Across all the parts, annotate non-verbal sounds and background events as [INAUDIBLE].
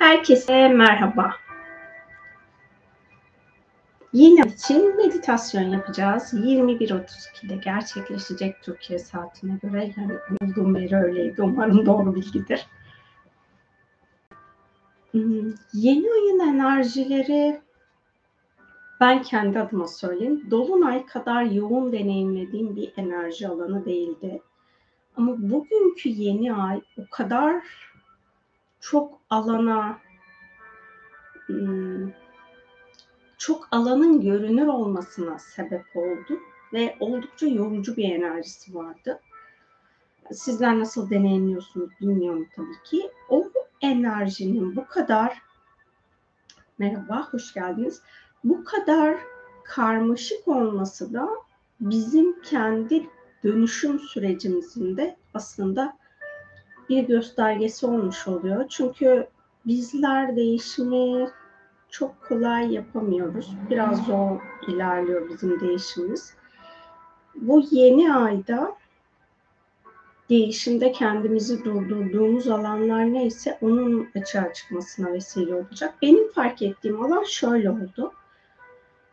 Herkese merhaba. Yine için meditasyon yapacağız. 21.32'de gerçekleşecek Türkiye saatine göre. Yani bulduğum veri öyleydi. Umarım doğru bilgidir. Hmm, yeni ayın enerjileri ben kendi adıma söyleyeyim. Dolunay kadar yoğun deneyimlediğim bir enerji alanı değildi. Ama bugünkü yeni ay o kadar çok alana hmm, çok alanın görünür olmasına sebep oldu ve oldukça yorucu bir enerjisi vardı. Sizler nasıl deneyimliyorsunuz bilmiyorum tabii ki. O enerjinin bu kadar merhaba, hoş geldiniz. Bu kadar karmaşık olması da bizim kendi dönüşüm sürecimizin de aslında bir göstergesi olmuş oluyor. Çünkü bizler değişimi çok kolay yapamıyoruz. Biraz zor ilerliyor bizim değişimimiz. Bu yeni ayda değişimde kendimizi durdurduğumuz alanlar neyse onun açığa çıkmasına vesile olacak. Benim fark ettiğim alan şöyle oldu.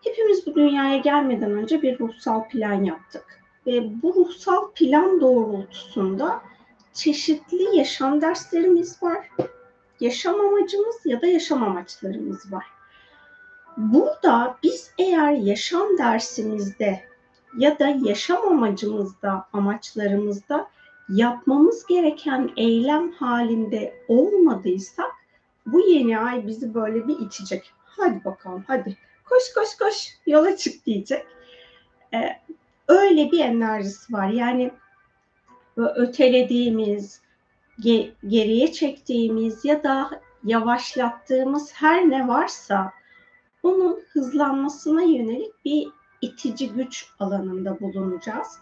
Hepimiz bu dünyaya gelmeden önce bir ruhsal plan yaptık. Ve bu ruhsal plan doğrultusunda çeşitli yaşam derslerimiz var. Yaşam amacımız ya da yaşam amaçlarımız var. Burada biz eğer yaşam dersimizde ya da yaşam amacımızda, amaçlarımızda yapmamız gereken eylem halinde olmadıysak bu yeni ay bizi böyle bir içecek. Hadi bakalım hadi koş koş koş yola çık diyecek. Ee, öyle bir enerjisi var. Yani ötelediğimiz, ge- geriye çektiğimiz ya da yavaşlattığımız her ne varsa onun hızlanmasına yönelik bir itici güç alanında bulunacağız.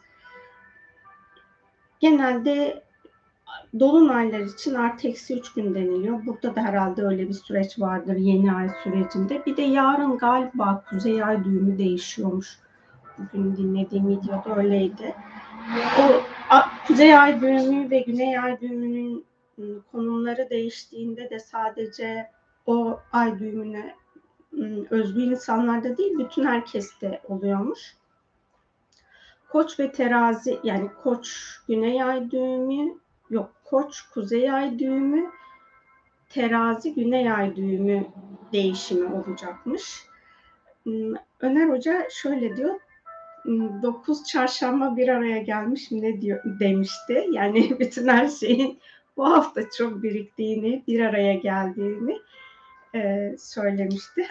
Genelde dolunaylar için artı eksi üç gün deniliyor. Burada da herhalde öyle bir süreç vardır yeni ay sürecinde. Bir de yarın galiba kuzey ay düğümü değişiyormuş. Bugün dinlediğim videoda öyleydi. O kuzey ay düğümü ve güney ay düğümünün ıı, konumları değiştiğinde de sadece o ay düğümüne ıı, özgü insanlarda değil bütün herkeste oluyormuş. Koç ve terazi yani koç güney ay düğümü yok koç kuzey ay düğümü terazi güney ay düğümü değişimi olacakmış. Öner Hoca şöyle diyor 9 çarşamba bir araya gelmiş ne diyor demişti. Yani [LAUGHS] bütün her şeyin bu hafta çok biriktiğini, bir araya geldiğini e, söylemişti.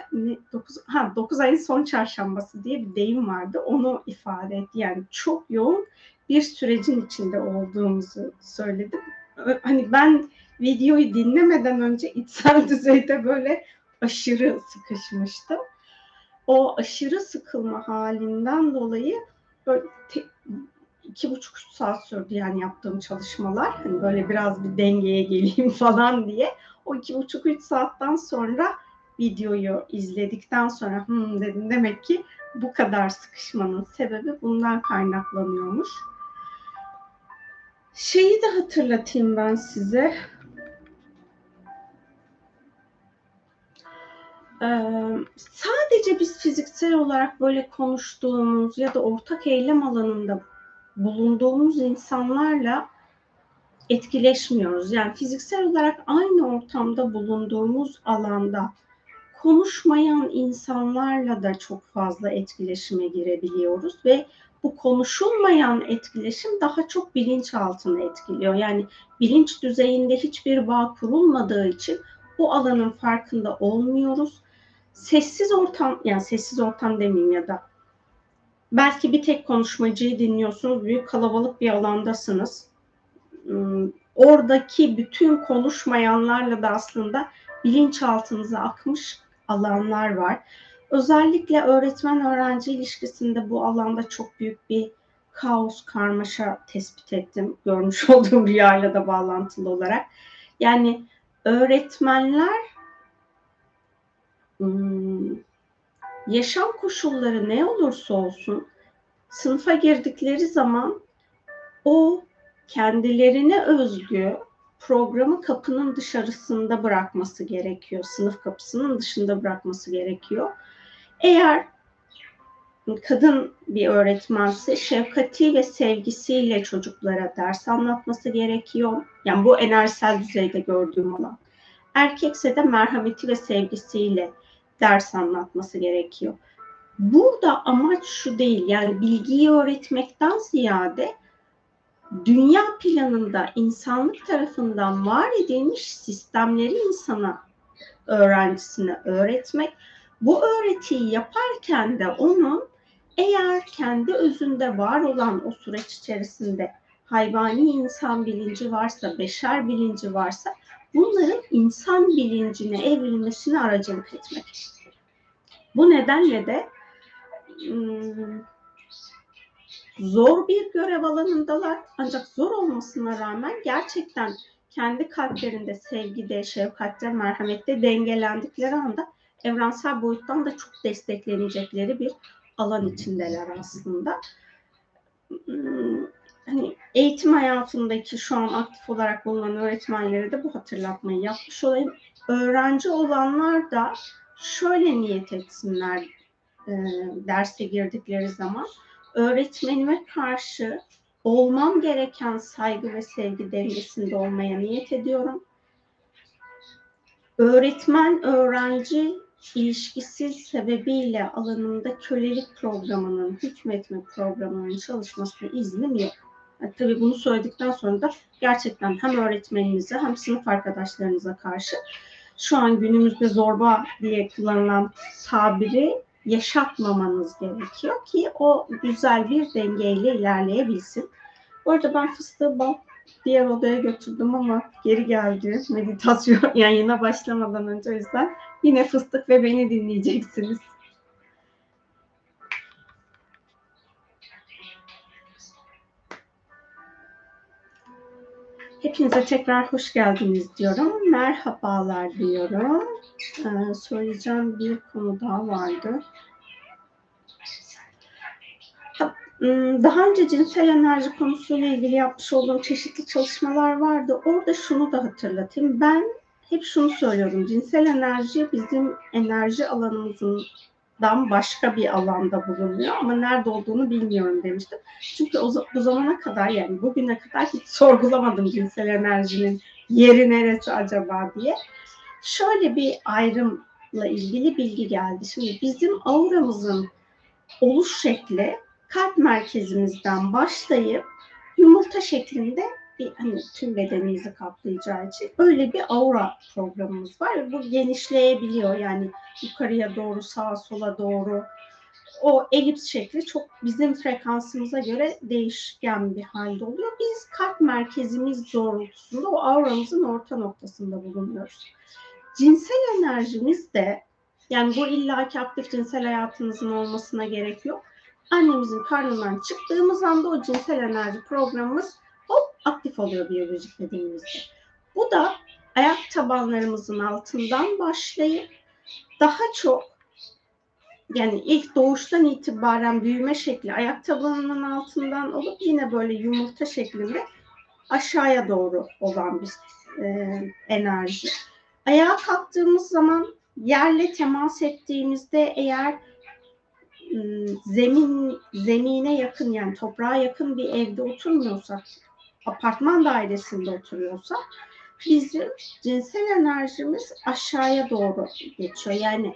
9, ha, 9 ayın son çarşambası diye bir deyim vardı. Onu ifade etti. Yani çok yoğun bir sürecin içinde olduğumuzu söyledim. Hani ben videoyu dinlemeden önce içsel [LAUGHS] düzeyde böyle aşırı sıkışmıştım o aşırı sıkılma halinden dolayı böyle te, iki buçuk üç saat sürdü yani yaptığım çalışmalar. Hani böyle biraz bir dengeye geleyim [LAUGHS] falan diye. O iki buçuk üç saatten sonra videoyu izledikten sonra hmm dedim demek ki bu kadar sıkışmanın sebebi bundan kaynaklanıyormuş. Şeyi de hatırlatayım ben size. Sadece biz fiziksel olarak böyle konuştuğumuz ya da ortak eylem alanında bulunduğumuz insanlarla etkileşmiyoruz. Yani fiziksel olarak aynı ortamda bulunduğumuz alanda konuşmayan insanlarla da çok fazla etkileşime girebiliyoruz ve bu konuşulmayan etkileşim daha çok bilinçaltını etkiliyor. Yani bilinç düzeyinde hiçbir bağ kurulmadığı için bu alanın farkında olmuyoruz sessiz ortam yani sessiz ortam demeyeyim ya da belki bir tek konuşmacıyı dinliyorsunuz. Büyük kalabalık bir alandasınız. Hmm, oradaki bütün konuşmayanlarla da aslında bilinçaltınıza akmış alanlar var. Özellikle öğretmen öğrenci ilişkisinde bu alanda çok büyük bir kaos, karmaşa tespit ettim. Görmüş [LAUGHS] olduğum rüyayla da bağlantılı olarak. Yani öğretmenler. Yaşam koşulları ne olursa olsun sınıfa girdikleri zaman o kendilerine özgü programı kapının dışarısında bırakması gerekiyor. Sınıf kapısının dışında bırakması gerekiyor. Eğer kadın bir öğretmense şefkati ve sevgisiyle çocuklara ders anlatması gerekiyor. Yani bu enerjisel düzeyde gördüğüm olan. Erkekse de merhameti ve sevgisiyle ders anlatması gerekiyor. Burada amaç şu değil yani bilgiyi öğretmekten ziyade dünya planında insanlık tarafından var edilmiş sistemleri insana öğrencisine öğretmek. Bu öğretiyi yaparken de onun eğer kendi özünde var olan o süreç içerisinde hayvani insan bilinci varsa, beşer bilinci varsa bunların insan bilincine evrilmesine aracılık etmek. Bu nedenle de hmm, zor bir görev alanındalar ancak zor olmasına rağmen gerçekten kendi kalplerinde sevgide, şefkatte, merhamette dengelendikleri anda evrensel boyuttan da çok desteklenecekleri bir alan içindeler aslında. Hani eğitim hayatındaki şu an aktif olarak bulunan öğretmenlere de bu hatırlatmayı yapmış olayım. Öğrenci olanlar da şöyle niyet etsinler e, derse girdikleri zaman öğretmenime karşı olmam gereken saygı ve sevgi dengesinde olmaya niyet ediyorum. Öğretmen öğrenci ilişkisi sebebiyle alanında kölelik programının, hükmetme programının çalışmasına iznim yok. Yani tabii bunu söyledikten sonra da gerçekten hem öğretmeninize hem sınıf arkadaşlarınıza karşı şu an günümüzde zorba diye kullanılan tabiri yaşatmamanız gerekiyor ki o güzel bir dengeyle ilerleyebilsin. Bu arada ben fıstığı bal diğer odaya götürdüm ama geri geldi meditasyon [LAUGHS] yayına başlamadan önce o yüzden yine fıstık ve beni dinleyeceksiniz. Hepinize tekrar hoş geldiniz diyorum. Merhabalar diyorum. Ee, söyleyeceğim bir konu daha vardı. Daha önce cinsel enerji konusuyla ilgili yapmış olduğum çeşitli çalışmalar vardı. Orada şunu da hatırlatayım. Ben hep şunu söylüyorum. Cinsel enerji bizim enerji alanımızdan başka bir alanda bulunuyor ama nerede olduğunu bilmiyorum demiştim. Çünkü o, bu zamana kadar yani bugüne kadar hiç sorgulamadım cinsel enerjinin yeri neresi acaba diye. Şöyle bir ayrımla ilgili bilgi geldi. Şimdi bizim auramızın oluş şekli kalp merkezimizden başlayıp yumurta şeklinde bir hani tüm bedenimizi kaplayacağı için. Öyle bir aura programımız var. Bu genişleyebiliyor. Yani yukarıya doğru sağa sola doğru. O elips şekli çok bizim frekansımıza göre değişken bir halde oluyor. Biz kalp merkezimiz doğrultusunda o auramızın orta noktasında bulunuyoruz. Cinsel enerjimiz de yani bu illaki aktif cinsel hayatınızın olmasına gerek yok. Annemizin karnından çıktığımız anda o cinsel enerji programımız aktif oluyor biyolojik bedenimizde. Bu da ayak tabanlarımızın altından başlayıp daha çok yani ilk doğuştan itibaren büyüme şekli ayak tabanının altından olup yine böyle yumurta şeklinde aşağıya doğru olan bir e, enerji. Ayağa kalktığımız zaman yerle temas ettiğimizde eğer Iı, zemin zemine yakın yani toprağa yakın bir evde oturmuyorsak, apartman dairesinde oturuyorsak bizim cinsel enerjimiz aşağıya doğru geçiyor. Yani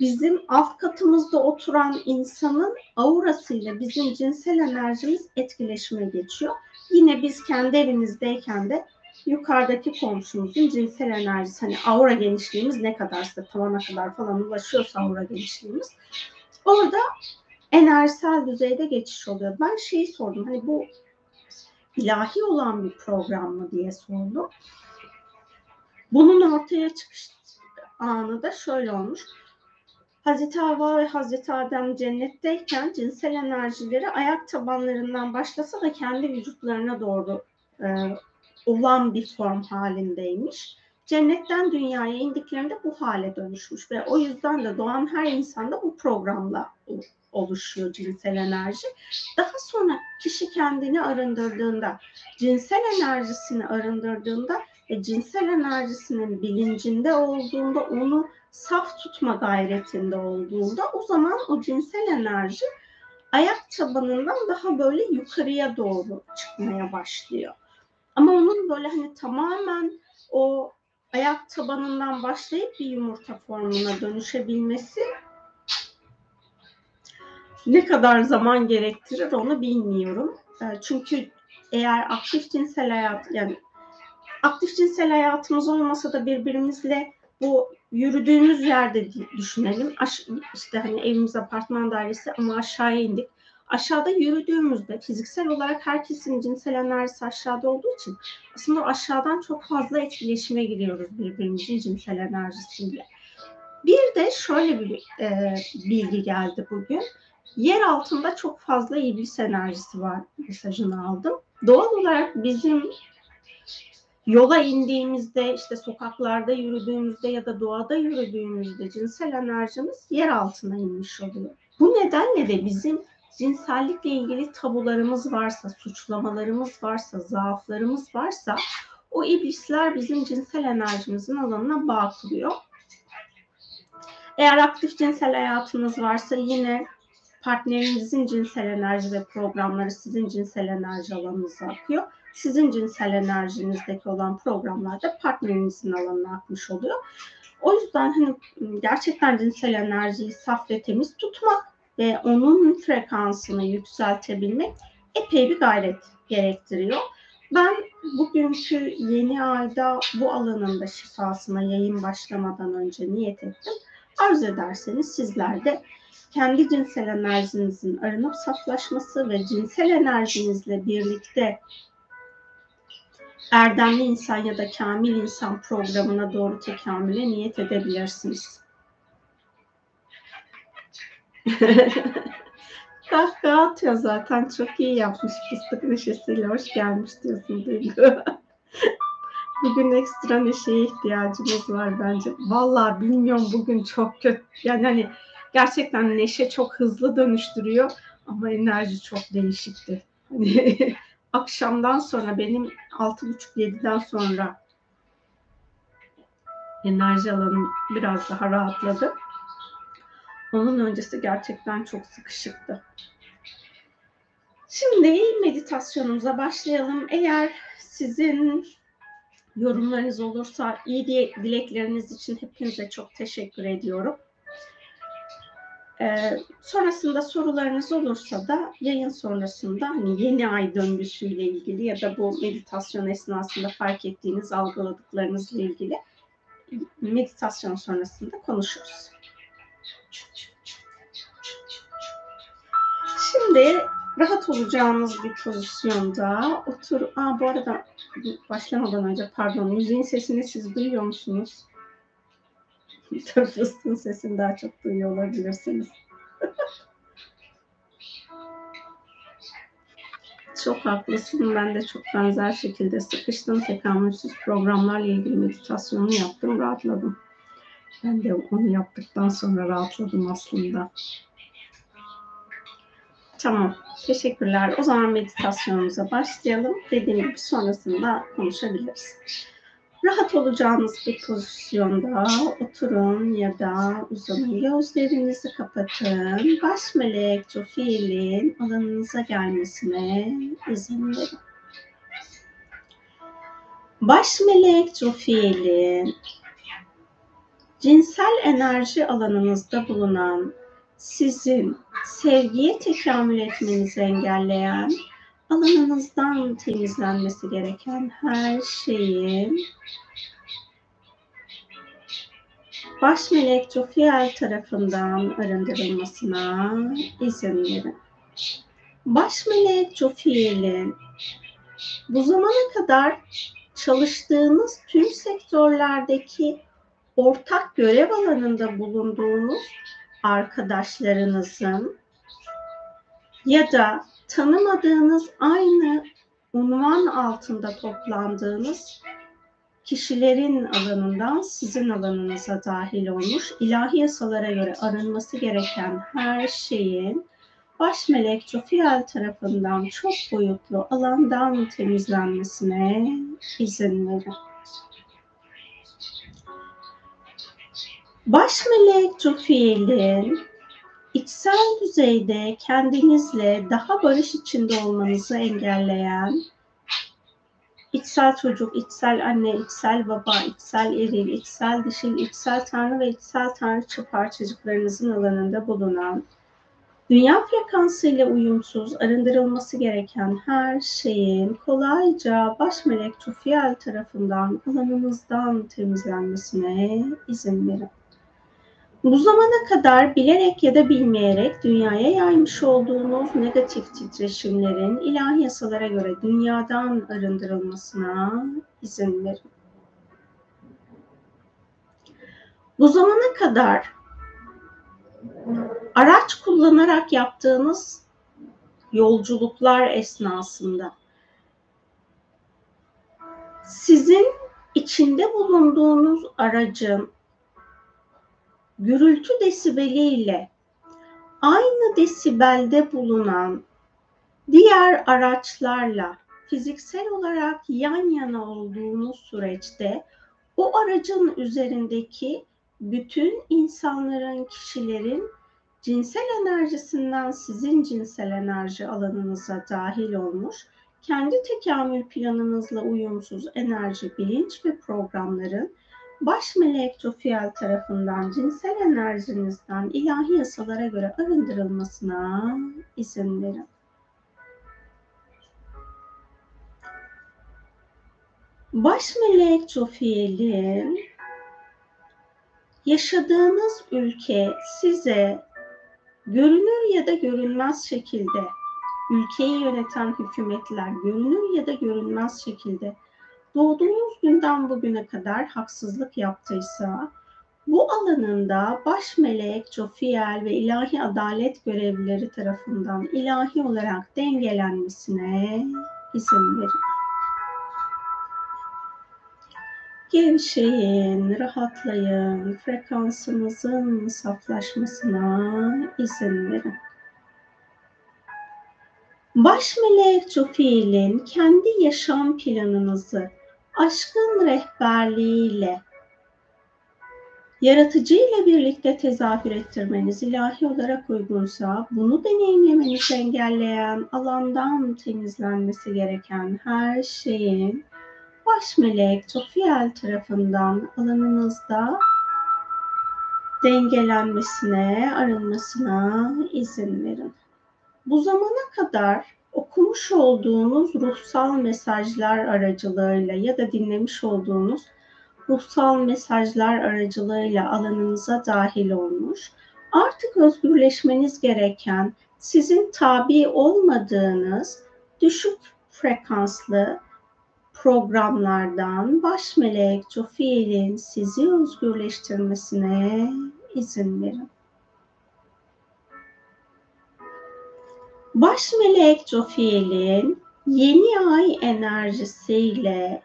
bizim alt katımızda oturan insanın aurasıyla bizim cinsel enerjimiz etkileşime geçiyor. Yine biz kendi evimizdeyken de yukarıdaki komşumuzun cinsel enerjisi hani aura genişliğimiz ne kadarsa tavana kadar falan ulaşıyorsa aura genişliğimiz Orada enerjisel düzeyde geçiş oluyor. Ben şeyi sordum hani bu ilahi olan bir program mı diye sordum. Bunun ortaya çıkış anı da şöyle olmuş. Hazreti Havva ve Hazreti Adem cennetteyken cinsel enerjileri ayak tabanlarından başlasa da kendi vücutlarına doğru e, olan bir form halindeymiş cennetten dünyaya indiklerinde bu hale dönüşmüş ve o yüzden de doğan her insanda bu programla oluşuyor cinsel enerji. Daha sonra kişi kendini arındırdığında, cinsel enerjisini arındırdığında ve cinsel enerjisinin bilincinde olduğunda onu saf tutma gayretinde olduğunda o zaman o cinsel enerji ayak tabanından daha böyle yukarıya doğru çıkmaya başlıyor. Ama onun böyle hani tamamen o ayak tabanından başlayıp bir yumurta formuna dönüşebilmesi ne kadar zaman gerektirir onu bilmiyorum. Ee, çünkü eğer aktif cinsel hayat yani aktif cinsel hayatımız olmasa da birbirimizle bu yürüdüğümüz yerde düşünelim. Aş, işte hani evimiz apartman dairesi ama aşağıya indik. Aşağıda yürüdüğümüzde fiziksel olarak herkesin cinsel enerjisi aşağıda olduğu için aslında aşağıdan çok fazla etkileşime giriyoruz birbirimizin cinsel enerjisiyle. Bir de şöyle bir e, bilgi geldi bugün. Yer altında çok fazla iblis enerjisi var mesajını aldım. Doğal olarak bizim yola indiğimizde işte sokaklarda yürüdüğümüzde ya da doğada yürüdüğümüzde cinsel enerjimiz yer altına inmiş oluyor. Bu nedenle de bizim cinsellikle ilgili tabularımız varsa, suçlamalarımız varsa, zaaflarımız varsa o iblisler bizim cinsel enerjimizin alanına bağ kuruyor. Eğer aktif cinsel hayatınız varsa yine partnerinizin cinsel enerji ve programları sizin cinsel enerji alanınıza akıyor. Sizin cinsel enerjinizdeki olan programlar da partnerinizin alanına akmış oluyor. O yüzden hani gerçekten cinsel enerjiyi saf ve temiz tutmak ve onun frekansını yükseltebilmek epey bir gayret gerektiriyor. Ben bugünkü yeni ayda bu alanın da şifasına yayın başlamadan önce niyet ettim. Arzu ederseniz sizler de kendi cinsel enerjinizin arınıp saflaşması ve cinsel enerjinizle birlikte erdemli insan ya da kamil insan programına doğru tekamüle niyet edebilirsiniz. [LAUGHS] Kahkaha atıyor zaten. Çok iyi yapmış. Fıstık neşesiyle hoş gelmiş diyorsun Duygu. [LAUGHS] bugün ekstra neşeye ihtiyacımız var bence. Vallahi bilmiyorum bugün çok kötü. Yani hani gerçekten neşe çok hızlı dönüştürüyor ama enerji çok değişikti. Hani [LAUGHS] akşamdan sonra benim altı buçuk yediden sonra enerji alanım biraz daha rahatladı. Onun öncesi gerçekten çok sıkışıktı. Şimdi meditasyonumuza başlayalım. Eğer sizin yorumlarınız olursa iyi dilekleriniz için hepinize çok teşekkür ediyorum. Ee, sonrasında sorularınız olursa da yayın sonrasında hani yeni ay döngüsüyle ilgili ya da bu meditasyon esnasında fark ettiğiniz algıladıklarınızla ilgili meditasyon sonrasında konuşuruz. Şimdi rahat olacağınız bir pozisyonda otur. Aa, bu arada başlamadan önce pardon müziğin sesini siz duyuyor musunuz? Fıstığın sesini daha çok duyuyor olabilirsiniz. [LAUGHS] çok haklısın. Ben de çok benzer şekilde sıkıştım. Tekamülsüz programlarla ilgili meditasyonu yaptım. Rahatladım. Ben de onu yaptıktan sonra rahatladım aslında. Tamam. Teşekkürler. O zaman meditasyonumuza başlayalım. Dediğim gibi sonrasında konuşabiliriz. Rahat olacağınız bir pozisyonda oturun ya da uzanın. Gözlerinizi kapatın. Baş melek Cofiel'in alanınıza gelmesine izin verin. Baş melek Cofiel'in cinsel enerji alanınızda bulunan sizin sevgiye tekamül etmenizi engelleyen, alanınızdan temizlenmesi gereken her şeyin baş melek Jofiel tarafından arındırılmasına izin verin. Baş melek Jofiel'in bu zamana kadar çalıştığınız tüm sektörlerdeki ortak görev alanında bulunduğunuz arkadaşlarınızın ya da tanımadığınız aynı unvan altında toplandığınız kişilerin alanından sizin alanınıza dahil olmuş. ilahi yasalara göre arınması gereken her şeyin baş melek Jofiel tarafından çok boyutlu alandan temizlenmesine izin verin. Baş melek Jofiel'in içsel düzeyde kendinizle daha barış içinde olmanızı engelleyen içsel çocuk, içsel anne, içsel baba, içsel eril, içsel dişil, içsel tanrı ve içsel tanrıçı parçacıklarınızın alanında bulunan dünya frekansıyla uyumsuz arındırılması gereken her şeyin kolayca baş melek Tufiel tarafından alanınızdan temizlenmesine izin verin. Bu zamana kadar bilerek ya da bilmeyerek dünyaya yaymış olduğunuz negatif titreşimlerin ilahi yasalara göre dünyadan arındırılmasına izin verin. Bu zamana kadar araç kullanarak yaptığınız yolculuklar esnasında sizin içinde bulunduğunuz aracın gürültü desibeliyle aynı desibelde bulunan diğer araçlarla fiziksel olarak yan yana olduğunuz süreçte o aracın üzerindeki bütün insanların, kişilerin cinsel enerjisinden sizin cinsel enerji alanınıza dahil olmuş, kendi tekamül planınızla uyumsuz enerji, bilinç ve programların baş melek Jofiel tarafından cinsel enerjinizden ilahi yasalara göre arındırılmasına izin verin. Baş melek Jofiel'in yaşadığınız ülke size görünür ya da görünmez şekilde ülkeyi yöneten hükümetler görünür ya da görünmez şekilde doğduğunuz günden bugüne kadar haksızlık yaptıysa bu alanında baş melek, Jofiel ve ilahi adalet görevlileri tarafından ilahi olarak dengelenmesine izin verin. Gevşeyin, rahatlayın, frekansınızın saflaşmasına izin verin. Baş melek Jofiel'in kendi yaşam planınızı aşkın rehberliğiyle yaratıcı ile birlikte tezahür ettirmeniz ilahi olarak uygunsa bunu deneyimlemenizi engelleyen alandan temizlenmesi gereken her şeyin baş melek Tofiel tarafından alanınızda dengelenmesine, arınmasına izin verin. Bu zamana kadar okumuş olduğunuz ruhsal mesajlar aracılığıyla ya da dinlemiş olduğunuz ruhsal mesajlar aracılığıyla alanınıza dahil olmuş. Artık özgürleşmeniz gereken sizin tabi olmadığınız düşük frekanslı programlardan baş melek Jofiel'in sizi özgürleştirmesine izin verin. Baş melek Jofiel'in yeni ay enerjisiyle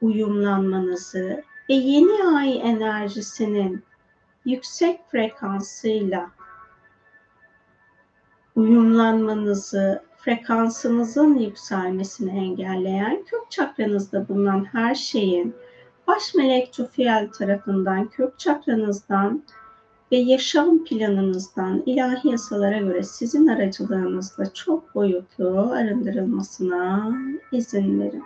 uyumlanmanızı ve yeni ay enerjisinin yüksek frekansıyla uyumlanmanızı, frekansınızın yükselmesini engelleyen kök çakranızda bulunan her şeyin baş melek Jofiel tarafından kök çakranızdan ve yaşam planınızdan ilahi yasalara göre sizin aracılığınızla çok boyutlu arındırılmasına izin verin.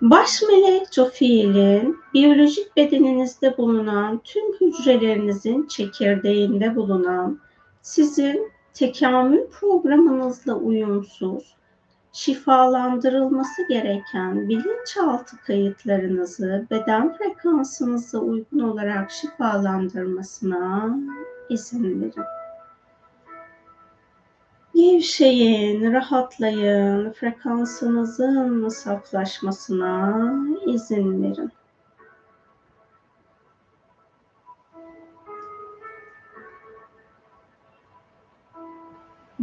Baş melek Jofiel'in biyolojik bedeninizde bulunan tüm hücrelerinizin çekirdeğinde bulunan sizin tekamül programınızla uyumsuz, şifalandırılması gereken bilinçaltı kayıtlarınızı beden frekansınıza uygun olarak şifalandırmasına izin verin. Gevşeyin, rahatlayın, frekansınızın saflaşmasına izin verin.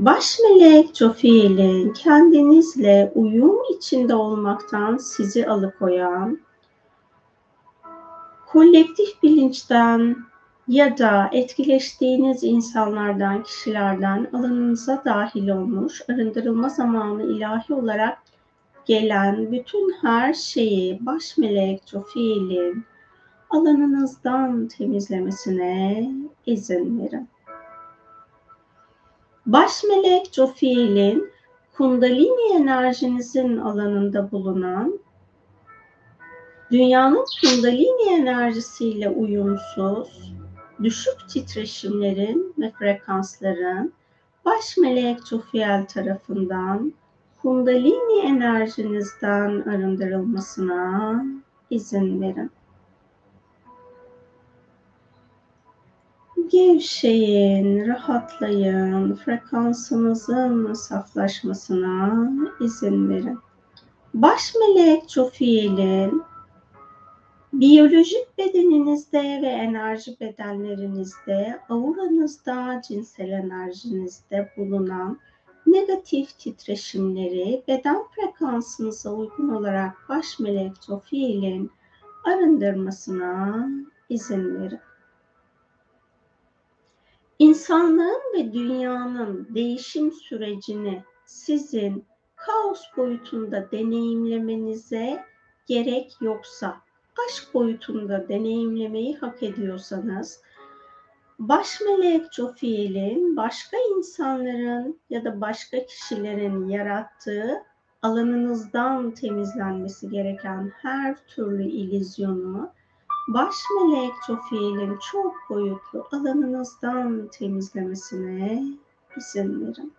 Baş melek Jofiel'in kendinizle uyum içinde olmaktan sizi alıkoyan, kolektif bilinçten ya da etkileştiğiniz insanlardan, kişilerden alanınıza dahil olmuş, arındırılma zamanı ilahi olarak gelen bütün her şeyi baş melek Jofiel'in alanınızdan temizlemesine izin verin. Baş melek Jofiel'in kundalini enerjinizin alanında bulunan dünyanın kundalini enerjisiyle uyumsuz, düşük titreşimlerin ve frekansların baş melek Jofiel tarafından kundalini enerjinizden arındırılmasına izin verin. Gevşeyin, rahatlayın, frekansınızın saflaşmasına izin verin. Baş melek Çofiel'in biyolojik bedeninizde ve enerji bedenlerinizde, auranızda, cinsel enerjinizde bulunan negatif titreşimleri beden frekansınıza uygun olarak baş melek Çofiel'in arındırmasına izin verin. İnsanlığın ve dünyanın değişim sürecini sizin kaos boyutunda deneyimlemenize gerek yoksa, aşk boyutunda deneyimlemeyi hak ediyorsanız, baş melek Jofiel'in başka insanların ya da başka kişilerin yarattığı alanınızdan temizlenmesi gereken her türlü ilizyonu baş melek Jofiel'in çok boyutlu alanınızdan temizlemesine izin verin.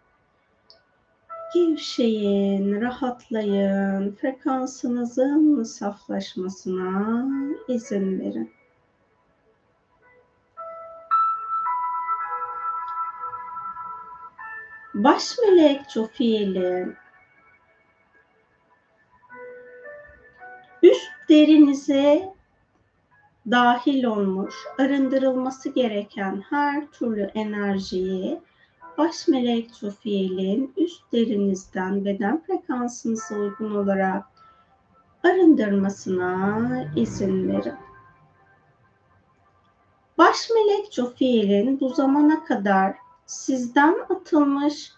Gevşeyin, rahatlayın, frekansınızın saflaşmasına izin verin. Baş melek Jofiel'in üst derinize dahil olmuş, arındırılması gereken her türlü enerjiyi baş melek Jofiel'in üst derinizden beden frekansınıza uygun olarak arındırmasına izin verin. Baş melek Jofiel'in bu zamana kadar sizden atılmış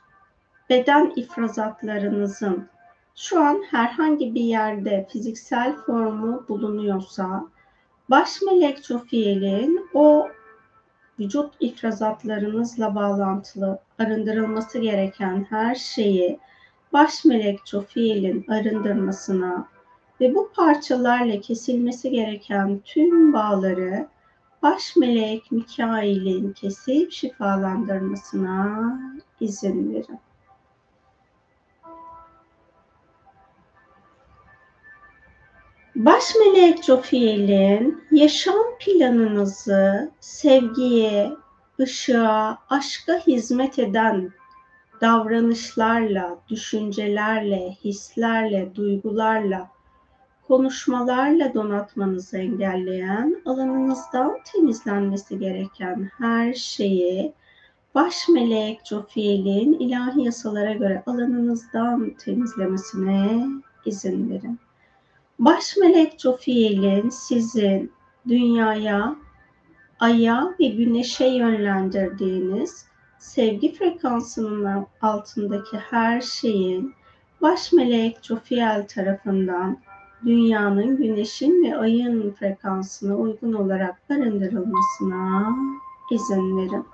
beden ifrazatlarınızın şu an herhangi bir yerde fiziksel formu bulunuyorsa Baş melek Çofiel'in o vücut ifrazatlarınızla bağlantılı arındırılması gereken her şeyi baş melek Çofiel'in arındırmasına ve bu parçalarla kesilmesi gereken tüm bağları baş melek Mikail'in kesip şifalandırmasına izin verin. Baş melek Jofiel'in yaşam planınızı sevgiye, ışığa, aşka hizmet eden davranışlarla, düşüncelerle, hislerle, duygularla, konuşmalarla donatmanızı engelleyen, alanınızdan temizlenmesi gereken her şeyi baş melek Jofiel'in ilahi yasalara göre alanınızdan temizlemesine izin verin. Baş melek Jofiel'in sizin dünyaya, aya ve güneşe yönlendirdiğiniz sevgi frekansının altındaki her şeyin baş melek Jofiel tarafından dünyanın, güneşin ve ayın frekansına uygun olarak arındırılmasına izin verin.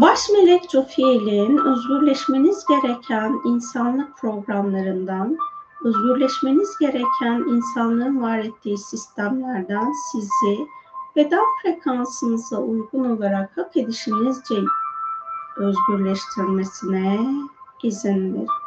Baş melek Jofiel'in özgürleşmeniz gereken insanlık programlarından, özgürleşmeniz gereken insanlığın var ettiği sistemlerden sizi beden frekansınıza uygun olarak hak edişinizce özgürleştirmesine izin verin.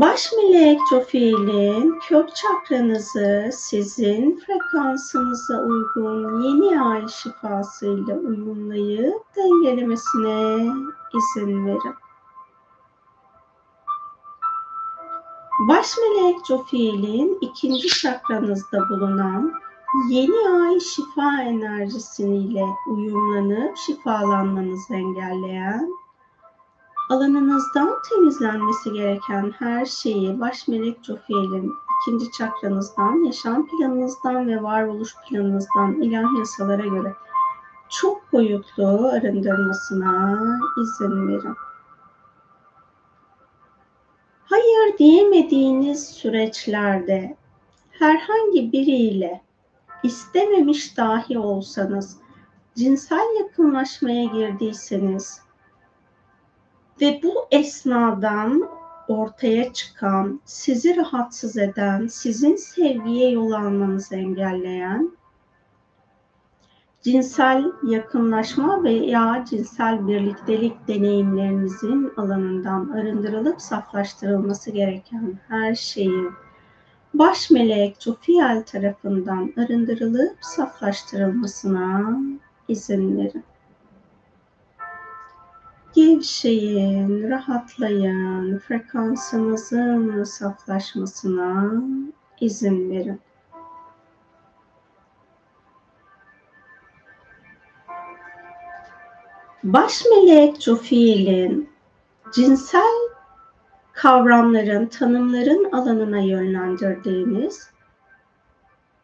Baş melek Jofiel'in kök çakranızı sizin frekansınıza uygun yeni ay şifasıyla uyumlayıp dengelemesine izin verin. Baş melek Jofiel'in ikinci çakranızda bulunan yeni ay şifa enerjisiyle uyumlanıp şifalanmanızı engelleyen, alanınızdan temizlenmesi gereken her şeyi baş melek Jofiel'in ikinci çakranızdan, yaşam planınızdan ve varoluş planınızdan ilahi yasalara göre çok boyutlu arındırmasına izin verin. Hayır diyemediğiniz süreçlerde herhangi biriyle istememiş dahi olsanız, cinsel yakınlaşmaya girdiyseniz ve bu esnadan ortaya çıkan, sizi rahatsız eden, sizin sevgiye yol almanızı engelleyen cinsel yakınlaşma veya cinsel birliktelik deneyimlerinizin alanından arındırılıp saflaştırılması gereken her şeyi baş melek Jofiel tarafından arındırılıp saflaştırılmasına izin verin. Gevşeyin, rahatlayın, frekansınızın saflaşmasına izin verin. Baş melek Jofiel'in cinsel kavramların, tanımların alanına yönlendirdiğiniz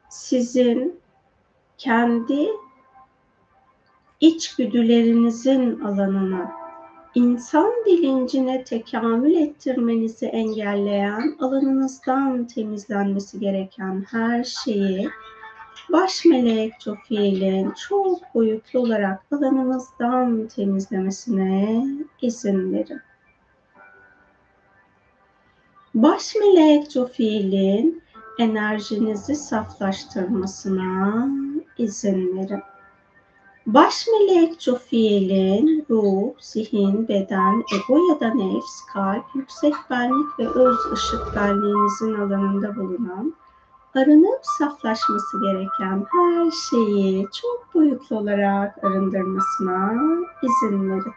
sizin kendi içgüdülerinizin alanına, insan bilincine tekamül ettirmenizi engelleyen, alanınızdan temizlenmesi gereken her şeyi baş melek Jofiel'in çok boyutlu olarak alanınızdan temizlemesine izin verin. Baş melek Jofiel'in enerjinizi saflaştırmasına izin verin. Baş melek Jofiel'in ruh, zihin, beden, ego ya da nefs, kalp, yüksek benlik ve öz ışık benliğinizin alanında bulunan arınıp saflaşması gereken her şeyi çok boyutlu olarak arındırmasına izin verin.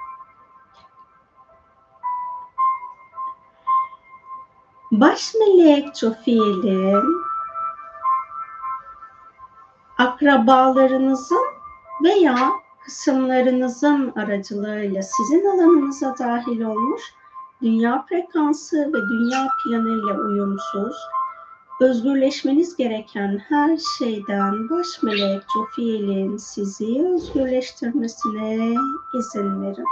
Baş melek Jofiel'in akrabalarınızın veya kısımlarınızın aracılığıyla sizin alanınıza dahil olmuş dünya frekansı ve dünya planıyla uyumsuz, özgürleşmeniz gereken her şeyden baş melek Jofiel'in sizi özgürleştirmesine izin verin.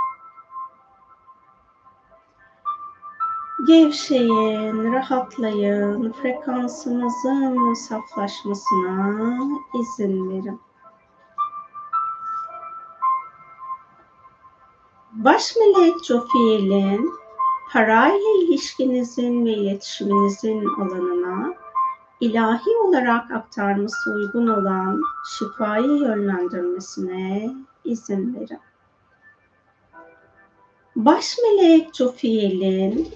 Gevşeyin, rahatlayın, frekansınızın saflaşmasına izin verin. Baş melek Jofiel'in parayla ilişkinizin ve iletişiminizin alanına ilahi olarak aktarması uygun olan şifayı yönlendirmesine izin verin. Baş melek Jofiel'in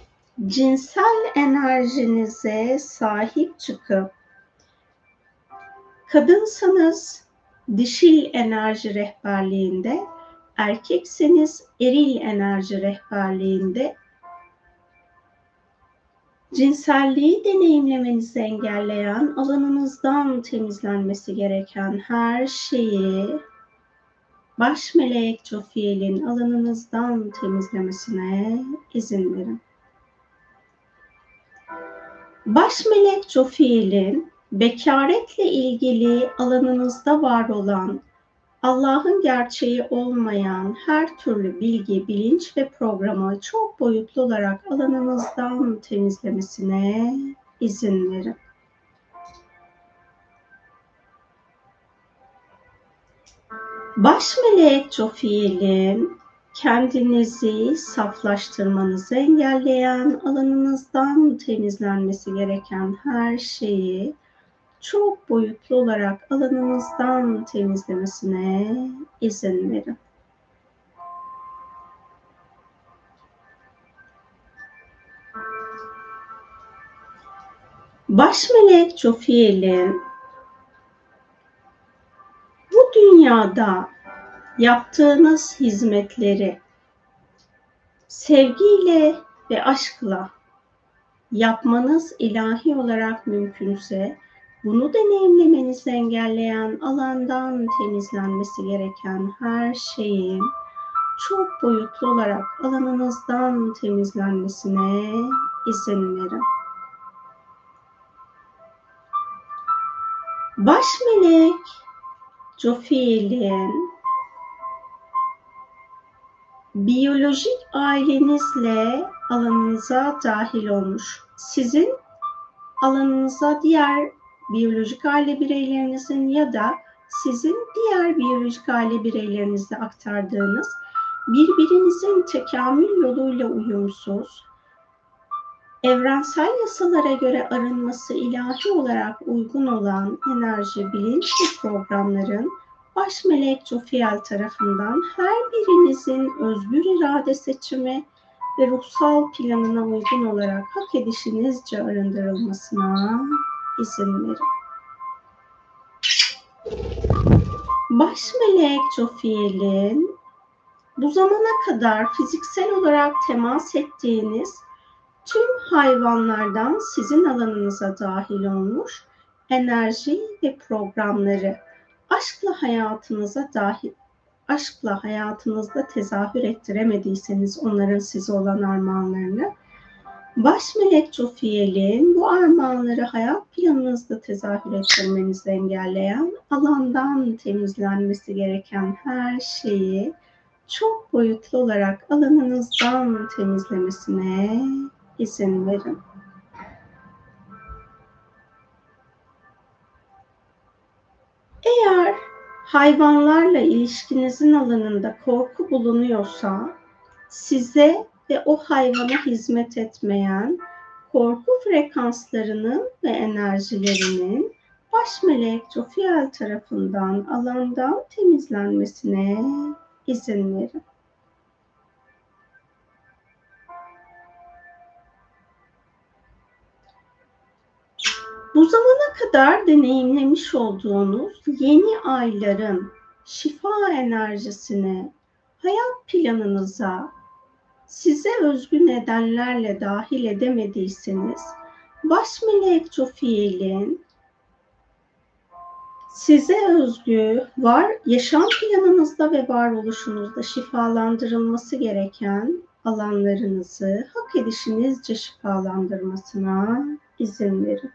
cinsel enerjinize sahip çıkıp kadınsanız dişil enerji rehberliğinde, erkekseniz eril enerji rehberliğinde cinselliği deneyimlemenizi engelleyen, alanınızdan temizlenmesi gereken her şeyi baş melek Jofiel'in alanınızdan temizlemesine izin verin. Baş melek Jofiel'in bekaretle ilgili alanınızda var olan Allah'ın gerçeği olmayan her türlü bilgi, bilinç ve programı çok boyutlu olarak alanınızdan temizlemesine izin verin. Baş melek Jofiel'in kendinizi saflaştırmanızı engelleyen, alanınızdan temizlenmesi gereken her şeyi çok boyutlu olarak alanınızdan temizlemesine izin verin. Baş melek Jofiel'in bu dünyada yaptığınız hizmetleri sevgiyle ve aşkla yapmanız ilahi olarak mümkünse bunu deneyimlemenizi engelleyen alandan temizlenmesi gereken her şeyin çok boyutlu olarak alanınızdan temizlenmesine izin verin. Baş melek Jofiel'in biyolojik ailenizle alanınıza dahil olmuş. Sizin alanınıza diğer biyolojik aile bireylerinizin ya da sizin diğer biyolojik aile bireylerinizle aktardığınız birbirinizin tekamül yoluyla uyumsuz, evrensel yasalara göre arınması ilahi olarak uygun olan enerji, bilinç programların baş melek Jofiel tarafından her birinizin özgür irade seçimi ve ruhsal planına uygun olarak hak edişinizce arındırılmasına izin verin. Baş melek Jofiel'in bu zamana kadar fiziksel olarak temas ettiğiniz tüm hayvanlardan sizin alanınıza dahil olmuş enerji ve programları aşkla hayatınıza dahil aşkla hayatınızda tezahür ettiremediyseniz onların size olan armağanlarını baş melek Jofiel'in bu armağanları hayat planınızda tezahür ettirmenizi engelleyen alandan temizlenmesi gereken her şeyi çok boyutlu olarak alanınızdan temizlemesine izin verin. Eğer hayvanlarla ilişkinizin alanında korku bulunuyorsa size ve o hayvana hizmet etmeyen korku frekanslarının ve enerjilerinin baş melek Jofiel tarafından alandan temizlenmesine izin verin. Bu zamana kadar deneyimlemiş olduğunuz yeni ayların şifa enerjisini hayat planınıza size özgü nedenlerle dahil edemediyseniz baş melek Jofiel'in size özgü var yaşam planınızda ve varoluşunuzda şifalandırılması gereken alanlarınızı hak edişinizce şifalandırmasına izin verin.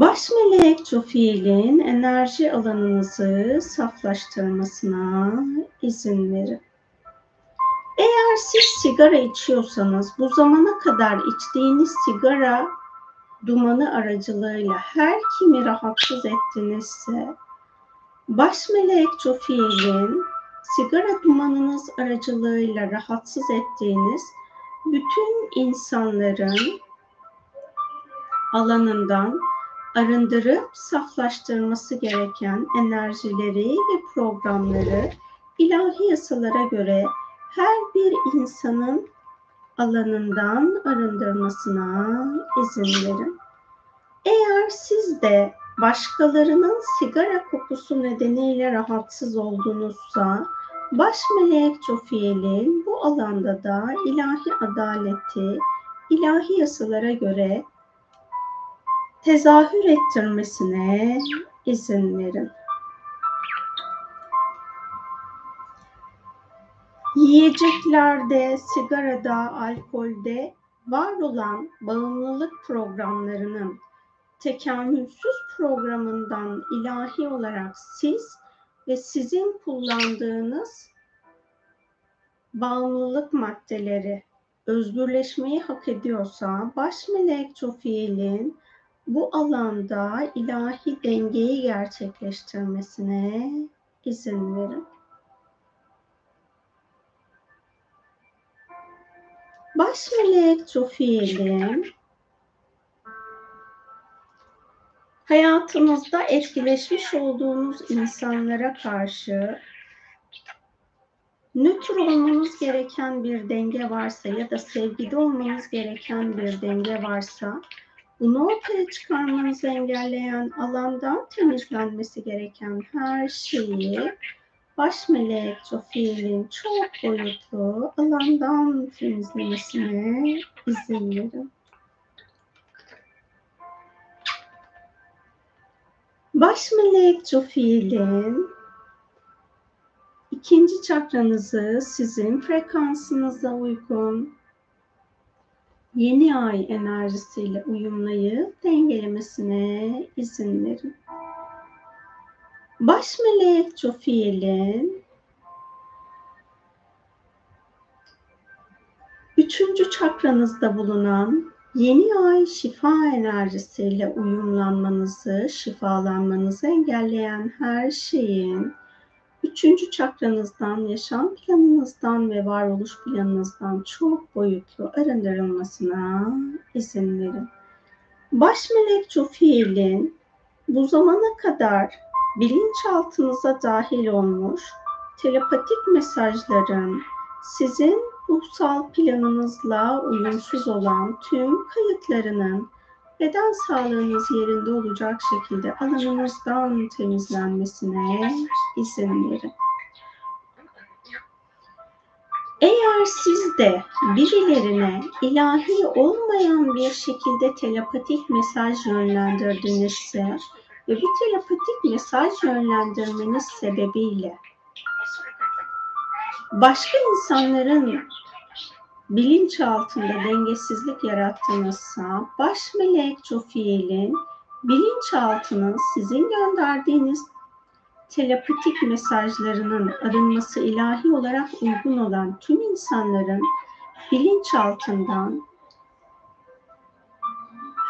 Baş melek Jofiel'in enerji alanınızı saflaştırmasına izin verin. Eğer siz sigara içiyorsanız bu zamana kadar içtiğiniz sigara dumanı aracılığıyla her kimi rahatsız ettinizse baş melek Jofiel'in sigara dumanınız aracılığıyla rahatsız ettiğiniz bütün insanların alanından arındırıp saflaştırması gereken enerjileri ve programları ilahi yasalara göre her bir insanın alanından arındırmasına izin verin. Eğer siz de başkalarının sigara kokusu nedeniyle rahatsız oldunuzsa baş melek Jofiel'in bu alanda da ilahi adaleti, ilahi yasalara göre tezahür ettirmesine izin verin. Yiyeceklerde, sigarada, alkolde var olan bağımlılık programlarının tekamülsüz programından ilahi olarak siz ve sizin kullandığınız bağımlılık maddeleri özgürleşmeyi hak ediyorsa baş melek Çofiel'in bu alanda ilahi dengeyi gerçekleştirmesine izin verin. Baş melek Çofiel'in hayatınızda etkileşmiş olduğunuz insanlara karşı nötr olmanız gereken bir denge varsa ya da sevgide olmanız gereken bir denge varsa bunu ortaya çıkarmanızı engelleyen alandan temizlenmesi gereken her şeyi baş melek Jofiel'in çok boyutlu alandan temizlemesine izin verin. Baş melek Jofiel'in ikinci çakranızı sizin frekansınıza uygun yeni ay enerjisiyle uyumlayıp dengelemesine izin verin. Baş melek Jofiel'in üçüncü çakranızda bulunan yeni ay şifa enerjisiyle uyumlanmanızı, şifalanmanızı engelleyen her şeyin üçüncü çakranızdan, yaşam planınızdan ve varoluş planınızdan çok boyutlu arındırılmasına izin verin. Baş melek Jofiel'in bu zamana kadar bilinçaltınıza dahil olmuş telepatik mesajların sizin ruhsal planınızla uyumsuz olan tüm kayıtlarının beden sağlığınız yerinde olacak şekilde alanınızdan temizlenmesine izin verin. Eğer siz de birilerine ilahi olmayan bir şekilde telepatik mesaj yönlendirdinizse ve bu telepatik mesaj yönlendirmeniz sebebiyle başka insanların bilinç altında dengesizlik yarattığınızsa baş melek Jofiel'in bilinçaltının sizin gönderdiğiniz telepatik mesajlarının arınması ilahi olarak uygun olan tüm insanların bilinçaltından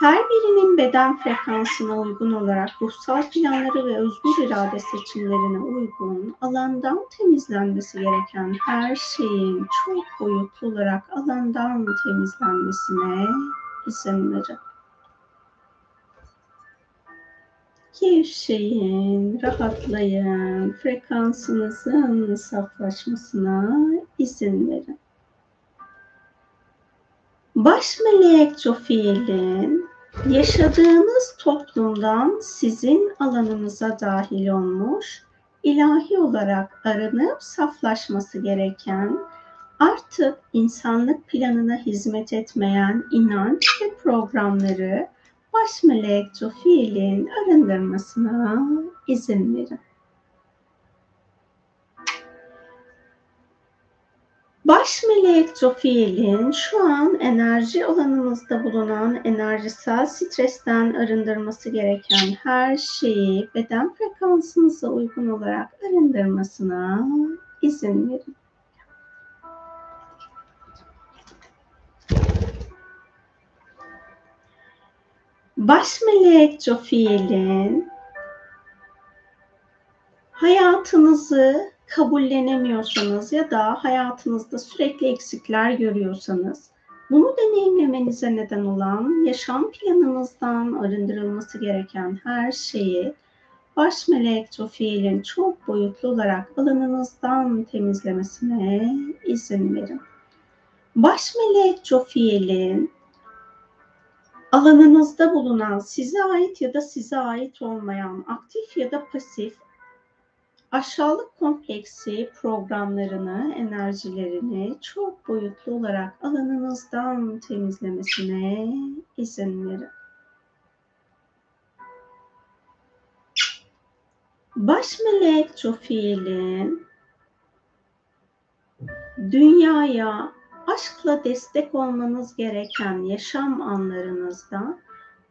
her birinin beden frekansına uygun olarak ruhsal planları ve özgür irade seçimlerine uygun alandan temizlenmesi gereken her şeyin çok boyutlu olarak alandan temizlenmesine izin verin. Gevşeyin, rahatlayın, frekansınızın saflaşmasına izin verin. Baş melek Jofiel'in yaşadığınız toplumdan sizin alanınıza dahil olmuş, ilahi olarak aranıp saflaşması gereken, artık insanlık planına hizmet etmeyen inanç ve programları baş melek Jofiel'in arındırmasına izin verin. Baş melek Jofiel'in şu an enerji alanımızda bulunan enerjisel stresten arındırması gereken her şeyi beden frekansınıza uygun olarak arındırmasına izin verin. Baş melek Jofiel'in hayatınızı kabullenemiyorsanız ya da hayatınızda sürekli eksikler görüyorsanız bunu deneyimlemenize neden olan yaşam planınızdan arındırılması gereken her şeyi baş melek Jofiel'in çok boyutlu olarak alanınızdan temizlemesine izin verin. Baş melek Jofiel'in alanınızda bulunan size ait ya da size ait olmayan aktif ya da pasif aşağılık kompleksi programlarını, enerjilerini çok boyutlu olarak alanınızdan temizlemesine izin verin. Baş melek Jofiel'in dünyaya aşkla destek olmanız gereken yaşam anlarınızda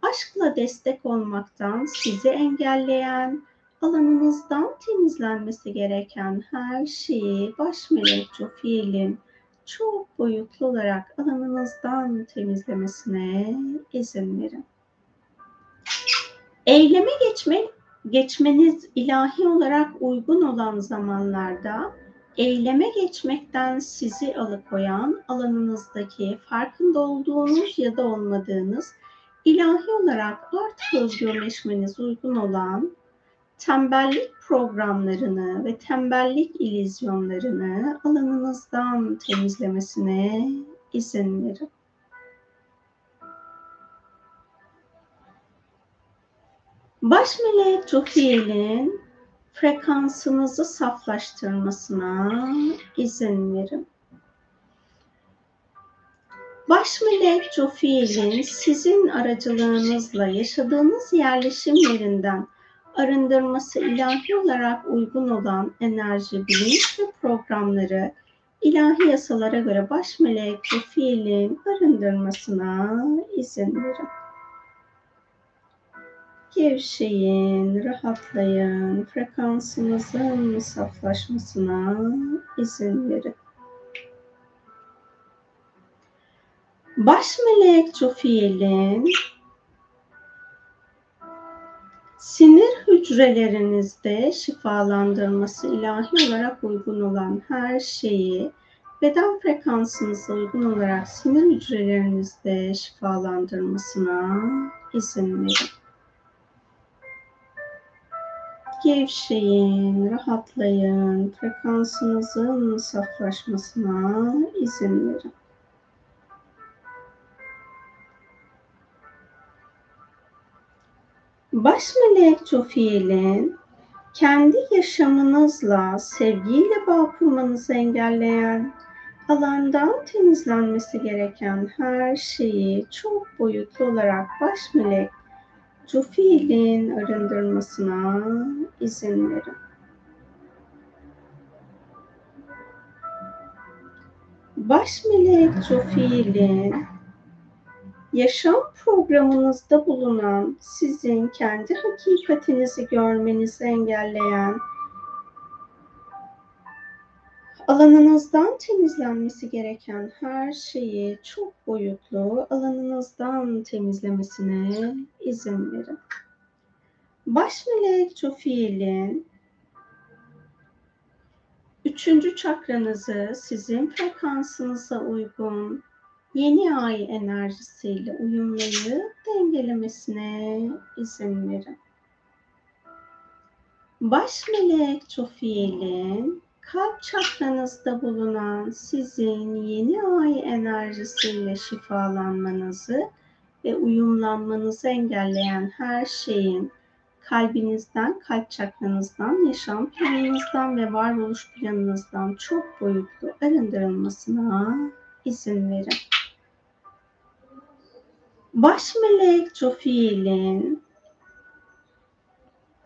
aşkla destek olmaktan sizi engelleyen alanınızdan temizlenmesi gereken her şeyi baş melek Jofiel'in çok boyutlu olarak alanınızdan temizlemesine izin verin. Eyleme geçmek, geçmeniz ilahi olarak uygun olan zamanlarda eyleme geçmekten sizi alıkoyan alanınızdaki farkında olduğunuz ya da olmadığınız ilahi olarak artık özgürleşmeniz uygun olan tembellik programlarını ve tembellik ilizyonlarını alanınızdan temizlemesine izin verin. Baş melek Jofiel'in frekansınızı saflaştırmasına izin verin. Baş melek Jofiel'in sizin aracılığınızla yaşadığınız yerleşim yerinden arındırması ilahi olarak uygun olan enerji, bilinç ve programları ilahi yasalara göre baş melek Jofiel'in arındırmasına izin verin. Gevşeyin, rahatlayın, frekansınızın saflaşmasına izin verin. Baş melek Jofiel'in sinir hücrelerinizde şifalandırması ilahi olarak uygun olan her şeyi beden frekansınıza uygun olarak sinir hücrelerinizde şifalandırmasına izin verin. Gevşeyin, rahatlayın, frekansınızın saflaşmasına izin verin. Baş melek Jofiel'in kendi yaşamınızla sevgiyle bağ kurmanızı engelleyen, alandan temizlenmesi gereken her şeyi çok boyutlu olarak baş melek Jofiel'in arındırmasına izin verin. Baş melek Jofiel'in yaşam programınızda bulunan sizin kendi hakikatinizi görmenizi engelleyen alanınızdan temizlenmesi gereken her şeyi çok boyutlu alanınızdan temizlemesine izin verin. Baş melek Jofiel'in üçüncü çakranızı sizin frekansınıza uygun yeni ay enerjisiyle uyumlayıp dengelemesine izin verin. Baş melek Jofiel'in kalp çakranızda bulunan sizin yeni ay enerjisiyle şifalanmanızı ve uyumlanmanızı engelleyen her şeyin kalbinizden, kalp çakranızdan, yaşam planınızdan ve varoluş planınızdan çok boyutlu arındırılmasına izin verin. Baş melek Jofiel'in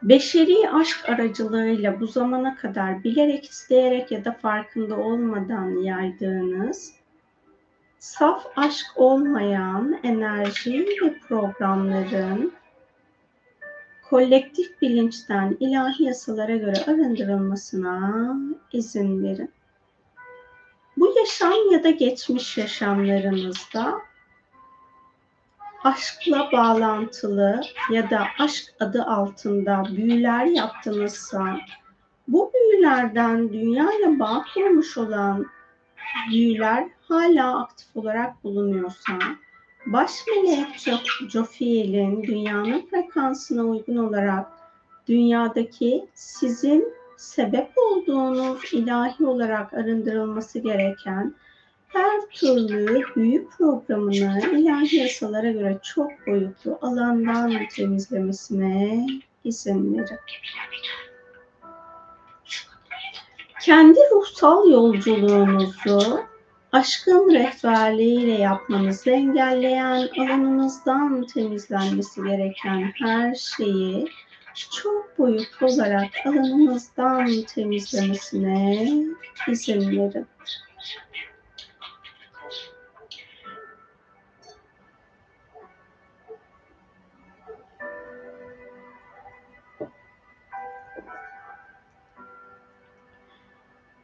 beşeri aşk aracılığıyla bu zamana kadar bilerek, isteyerek ya da farkında olmadan yaydığınız saf aşk olmayan enerji ve programların kolektif bilinçten ilahi yasalara göre arındırılmasına izin verin. Bu yaşam ya da geçmiş yaşamlarınızda aşkla bağlantılı ya da aşk adı altında büyüler yaptınızsa bu büyülerden dünyayla bağ kurmuş olan büyüler hala aktif olarak bulunuyorsa baş melek Jofiel'in dünyanın frekansına uygun olarak dünyadaki sizin sebep olduğunuz ilahi olarak arındırılması gereken her türlü büyü programını ilahi yasalara göre çok boyutlu alandan temizlemesine izin verin. Kendi ruhsal yolculuğunuzu aşkın rehberliğiyle yapmanızı engelleyen alanınızdan temizlenmesi gereken her şeyi çok boyutlu olarak alanınızdan temizlemesine izin verin.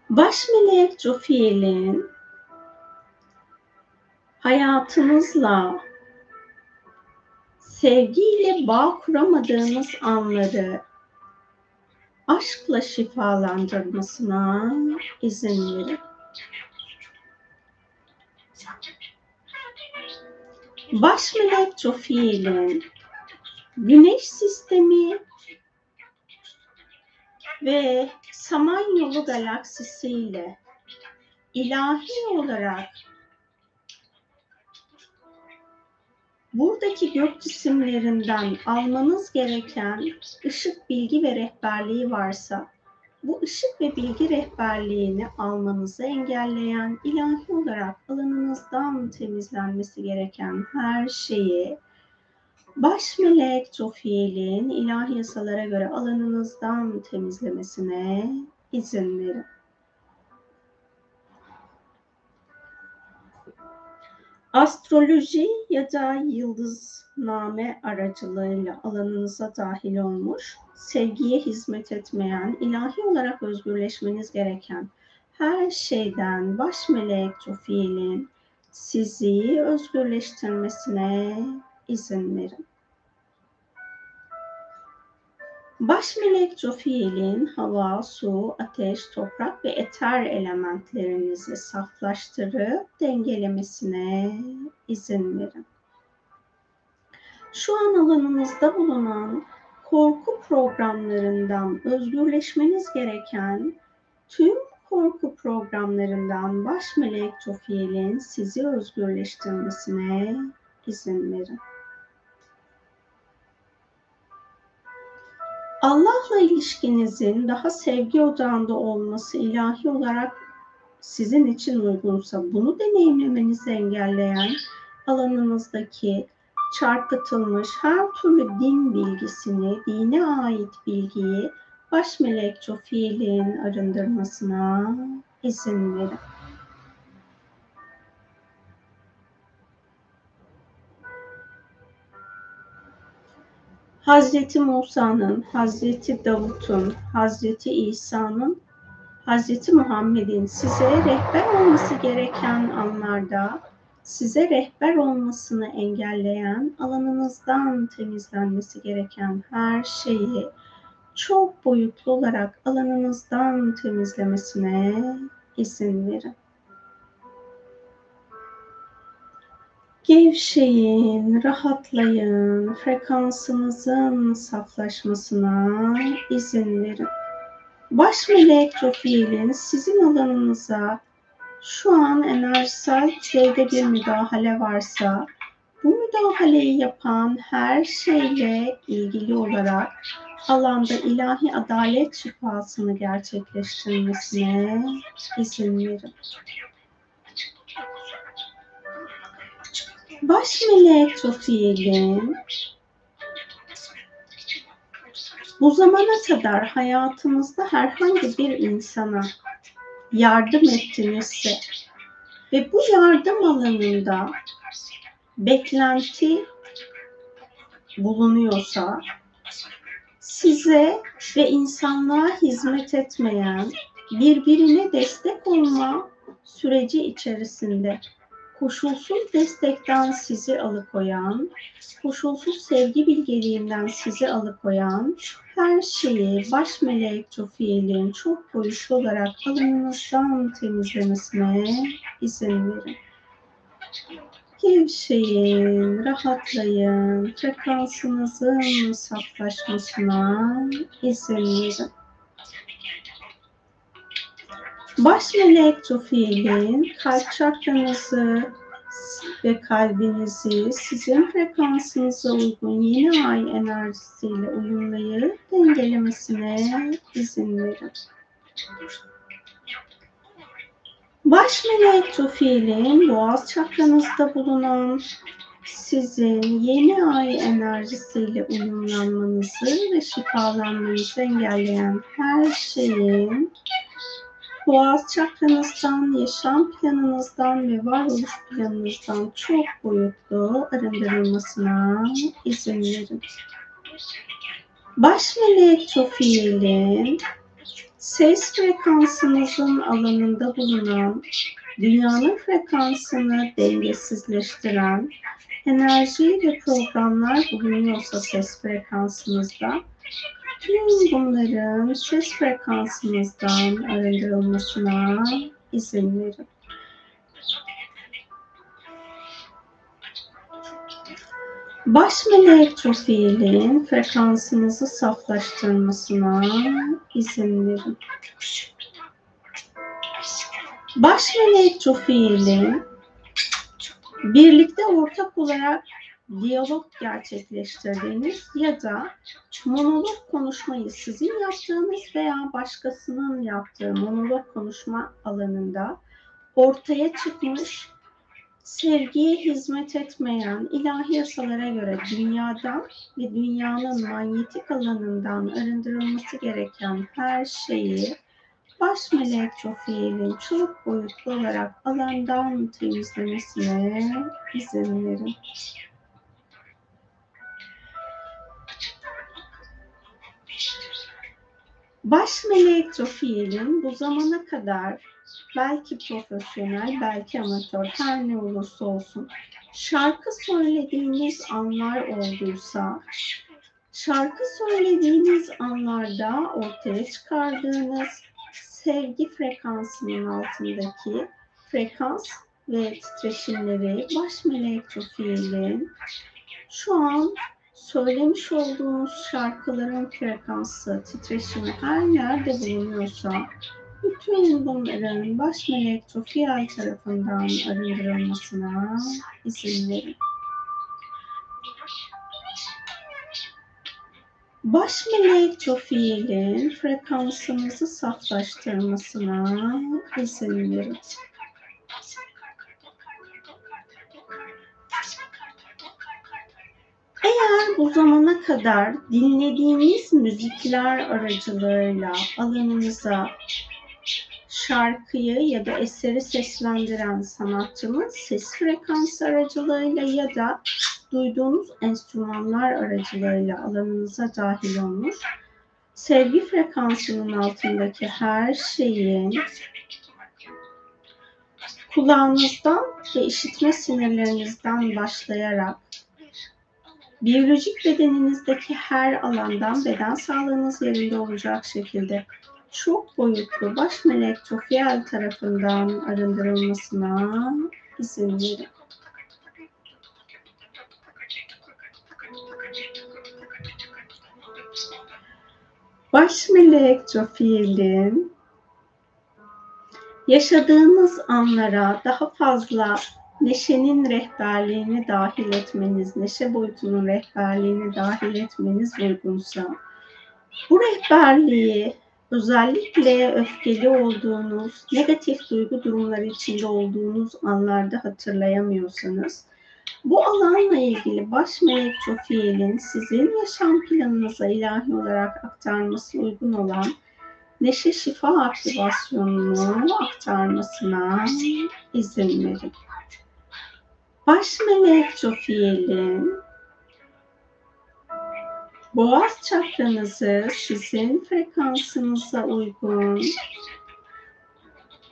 Baş melek Jofiel'in hayatınızla sevgiyle bağ kuramadığınız anları aşkla şifalandırmasına izin verin. Baş melek Jofiel'in güneş sistemi ve Samanyolu galaksisiyle ilahi olarak buradaki gök cisimlerinden almanız gereken ışık bilgi ve rehberliği varsa bu ışık ve bilgi rehberliğini almanızı engelleyen ilahi olarak alanınızdan temizlenmesi gereken her şeyi baş melek Cofiel'in ilahi yasalara göre alanınızdan temizlemesine izin verin. Astroloji ya da yıldızname aracılığıyla alanınıza dahil olmuş, sevgiye hizmet etmeyen, ilahi olarak özgürleşmeniz gereken her şeyden baş melek Cofiel'in sizi özgürleştirmesine izin verin. Baş melek Cofiel'in hava, su, ateş, toprak ve eter elementlerinizi saflaştırıp dengelemesine izin verin. Şu an alanınızda bulunan korku programlarından özgürleşmeniz gereken tüm korku programlarından baş melek Cofiel'in sizi özgürleştirmesine izin verin. Allah'la ilişkinizin daha sevgi odağında olması ilahi olarak sizin için uygunsa bunu deneyimlemenizi engelleyen alanınızdaki çarpıtılmış her türlü din bilgisini, dine ait bilgiyi baş melek fiilin arındırmasına izin verin. Hazreti Musa'nın, Hazreti Davut'un, Hazreti İsa'nın, Hazreti Muhammed'in size rehber olması gereken anlarda size rehber olmasını engelleyen, alanınızdan temizlenmesi gereken her şeyi çok boyutlu olarak alanınızdan temizlemesine izin verin. Gevşeyin, rahatlayın, frekansınızın saflaşmasına izin verin. Baş melek Cofiel'in sizin alanınıza şu an enerjisel düzeyde bir müdahale varsa bu müdahaleyi yapan her şeyle ilgili olarak alanda ilahi adalet şifasını gerçekleştirmesine izin verin. Baş melek Sofiye'nin bu zamana kadar hayatınızda herhangi bir insana yardım ettinizse ve bu yardım alanında beklenti bulunuyorsa size ve insanlığa hizmet etmeyen birbirine destek olma süreci içerisinde koşulsuz destekten sizi alıkoyan, koşulsuz sevgi bilgeliğinden sizi alıkoyan her şeyi baş melek Cofiel'in çok boyutlu olarak alınınızdan temizlemesine izin verin. Gevşeyin, rahatlayın, frekansınızın saflaşmasına izin verin. Baş melek Cofiel'in kalp çakranızı ve kalbinizi sizin frekansınıza uygun yeni ay enerjisiyle uyumlayıp dengelemesine izin verin. Baş melek Cofiel'in boğaz çakranızda bulunan sizin yeni ay enerjisiyle uyumlanmanızı ve şifalanmanızı engelleyen her şeyin boğaz çakranızdan, yaşam planınızdan ve varoluş planınızdan çok boyutlu arındırılmasına izin verin. Baş melek Tofiel'in ses frekansınızın alanında bulunan dünyanın frekansını dengesizleştiren enerji ve programlar bulunuyorsa ses frekansınızda Tüm bunların ses frekansınızdan arındırılmasına izin verin. Baş melek Trofiel'in frekansınızı saflaştırmasına izin verin. Baş melek Trofiel'in birlikte ortak olarak diyalog gerçekleştirdiğiniz ya da monolog konuşmayı sizin yaptığınız veya başkasının yaptığı monolog konuşma alanında ortaya çıkmış sevgiye hizmet etmeyen ilahi yasalara göre dünyadan ve dünyanın manyetik alanından arındırılması gereken her şeyi baş melek Çofiel'in çok boyutlu olarak alandan temizlemesine izin verin. Baş melek Çofiel'in bu zamana kadar belki profesyonel, belki amatör, her ne olursa olsun şarkı söylediğiniz anlar olduysa, şarkı söylediğiniz anlarda ortaya çıkardığınız sevgi frekansının altındaki frekans ve titreşimleri baş melek Çofiel'in şu an söylemiş olduğunuz şarkıların frekansı, titreşimi her nerede bulunuyorsa bütün bunların baş melek Tofiel tarafından arındırılmasına izin verin. Baş melek Tofiel'in frekansımızı saflaştırmasına izin verin. Eğer bu zamana kadar dinlediğiniz müzikler aracılığıyla alanınıza şarkıyı ya da eseri seslendiren sanatçının ses frekansı aracılığıyla ya da duyduğunuz enstrümanlar aracılığıyla alanınıza dahil olmuş, sevgi frekansının altındaki her şeyin kulağınızdan ve işitme sinirlerinizden başlayarak biyolojik bedeninizdeki her alandan beden sağlığınız yerinde olacak şekilde çok boyutlu baş melek Tofiel tarafından arındırılmasına izin verin. Baş melek Tofiel'in yaşadığınız anlara daha fazla neşenin rehberliğini dahil etmeniz, neşe boyutunun rehberliğini dahil etmeniz uygunsa, bu rehberliği özellikle öfkeli olduğunuz, negatif duygu durumları içinde olduğunuz anlarda hatırlayamıyorsanız, bu alanla ilgili baş melek Çofiel'in sizin yaşam planınıza ilahi olarak aktarması uygun olan neşe şifa aktivasyonunu aktarmasına izin verin. Baş melek Çofiel'in boğaz çakranızı sizin frekansınıza uygun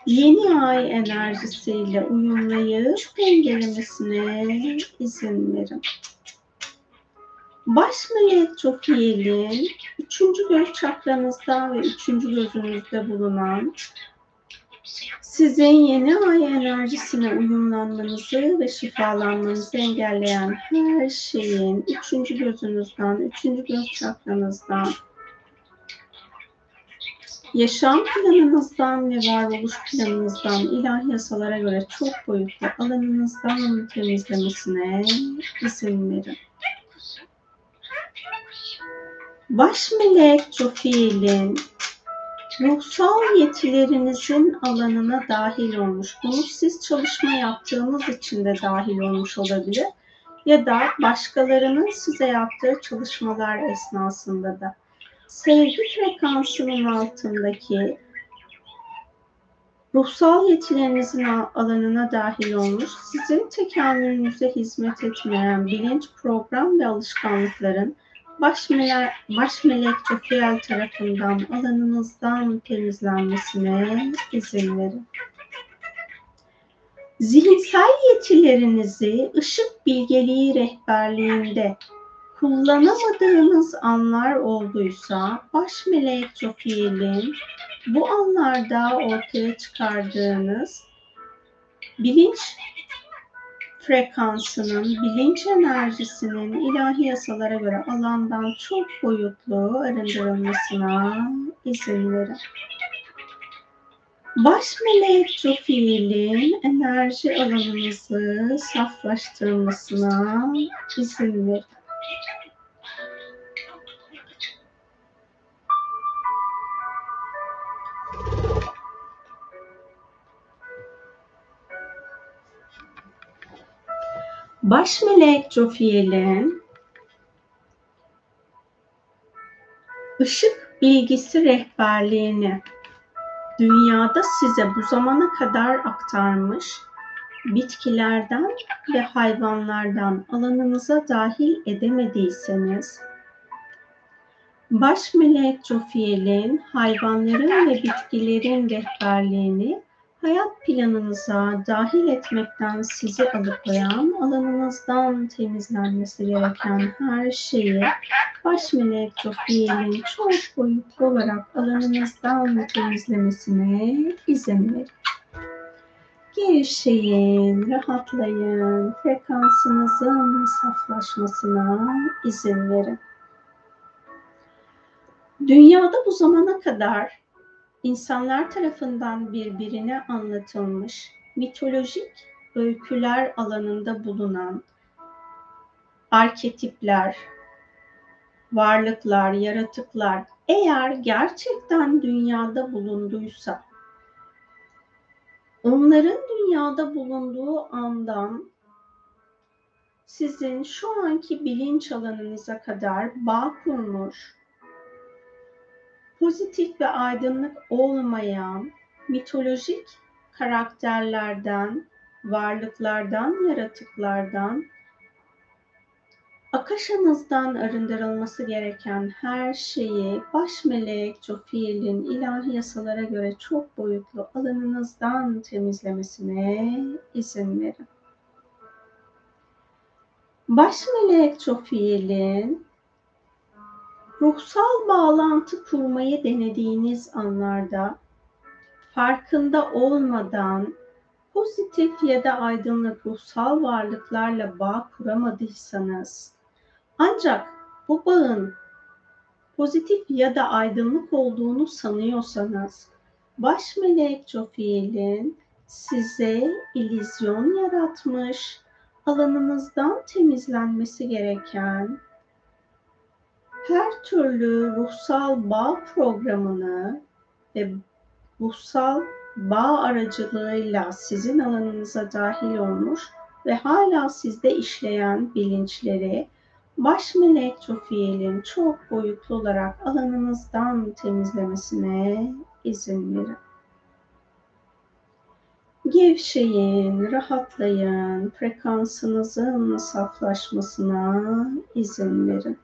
yeni ay enerjisiyle uyumlayıp dengelemesine izin verin. Baş melek Çofiel'in üçüncü göz çakranızda ve üçüncü gözünüzde bulunan sizin yeni ay enerjisine uyumlanmanızı ve şifalanmanızı engelleyen her şeyin üçüncü gözünüzden, üçüncü göz çakranızdan, yaşam planınızdan ve varoluş planınızdan ilahi yasalara göre çok boyutlu alanınızdan temizlemesine izin verin. Baş melek Cofiel'in ruhsal yetilerinizin alanına dahil olmuş. Bunu siz çalışma yaptığınız için de dahil olmuş olabilir. Ya da başkalarının size yaptığı çalışmalar esnasında da. Sevgi frekansının altındaki ruhsal yetilerinizin alanına dahil olmuş, sizin tekamülünüze hizmet etmeyen bilinç, program ve alışkanlıkların baş melek, baş melek Jofiel tarafından alanınızdan temizlenmesine izin verin. Zihinsel yetilerinizi ışık bilgeliği rehberliğinde kullanamadığınız anlar olduysa baş melek Jofiel'in bu anlarda ortaya çıkardığınız bilinç frekansının, bilinç enerjisinin ilahi yasalara göre alandan çok boyutlu arındırılmasına izin verin. Baş melek fiilin enerji alanınızı saflaştırmasına izin verin. Baş melek Jofiel'in ışık bilgisi rehberliğini dünyada size bu zamana kadar aktarmış, bitkilerden ve hayvanlardan alanınıza dahil edemediyseniz, baş melek Jofiel'in hayvanların ve bitkilerin rehberliğini hayat planınıza dahil etmekten sizi alıkoyan, alanınızdan temizlenmesi gereken her şeyi baş melek Jofiel'in çok boyutlu olarak alanınızdan temizlemesine izin verin. Gevşeyin, rahatlayın, frekansınızın saflaşmasına izin verin. Dünyada bu zamana kadar insanlar tarafından birbirine anlatılmış mitolojik öyküler alanında bulunan arketipler, varlıklar, yaratıklar eğer gerçekten dünyada bulunduysa onların dünyada bulunduğu andan sizin şu anki bilinç alanınıza kadar bağ kurmuş pozitif ve aydınlık olmayan mitolojik karakterlerden, varlıklardan, yaratıklardan, akaşanızdan arındırılması gereken her şeyi baş melek Jofiel'in ilahi yasalara göre çok boyutlu alanınızdan temizlemesine izin verin. Baş melek Jofiel'in ruhsal bağlantı kurmayı denediğiniz anlarda farkında olmadan pozitif ya da aydınlık ruhsal varlıklarla bağ kuramadıysanız ancak bu bağın pozitif ya da aydınlık olduğunu sanıyorsanız baş melek Jofiel'in size ilizyon yaratmış, alanınızdan temizlenmesi gereken her türlü ruhsal bağ programını ve ruhsal bağ aracılığıyla sizin alanınıza dahil olmuş ve hala sizde işleyen bilinçleri baş melek Tofiel'in çok boyutlu olarak alanınızdan temizlemesine izin verin. Gevşeyin, rahatlayın, frekansınızın saflaşmasına izin verin.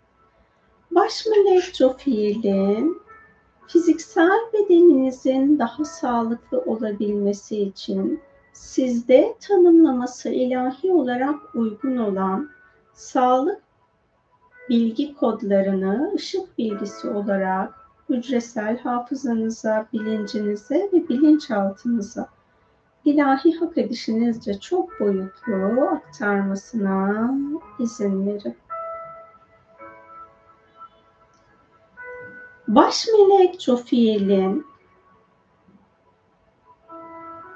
Baş melek Jofiel'in fiziksel bedeninizin daha sağlıklı olabilmesi için sizde tanımlaması ilahi olarak uygun olan sağlık bilgi kodlarını ışık bilgisi olarak hücresel hafızanıza, bilincinize ve bilinçaltınıza ilahi hak edişinizce çok boyutlu aktarmasına izin verin. Baş melek Jofiel'in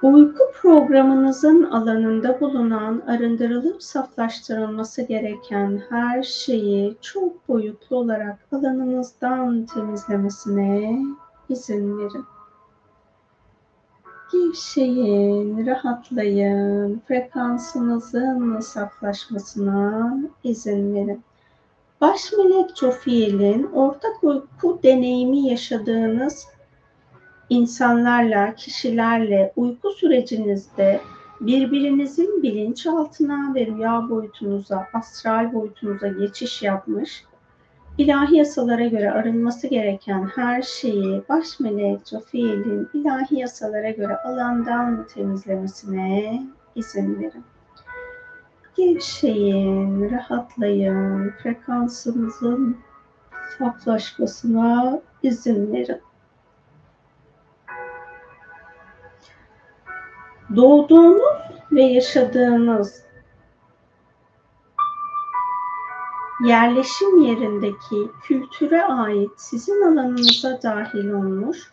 uyku programınızın alanında bulunan arındırılıp saflaştırılması gereken her şeyi çok boyutlu olarak alanınızdan temizlemesine izin verin. Gevşeyin, rahatlayın, frekansınızın saflaşmasına izin verin. Baş melek Jofiel'in ortak uyku deneyimi yaşadığınız insanlarla, kişilerle uyku sürecinizde birbirinizin bilinçaltına ve rüya boyutunuza, astral boyutunuza geçiş yapmış, ilahi yasalara göre arınması gereken her şeyi baş melek Jofiel'in ilahi yasalara göre alandan temizlemesine izin verin. Gevşeyin, rahatlayın, frekansınızın saflaşmasına izin verin. Doğduğunuz ve yaşadığınız yerleşim yerindeki kültüre ait sizin alanınıza dahil olmuş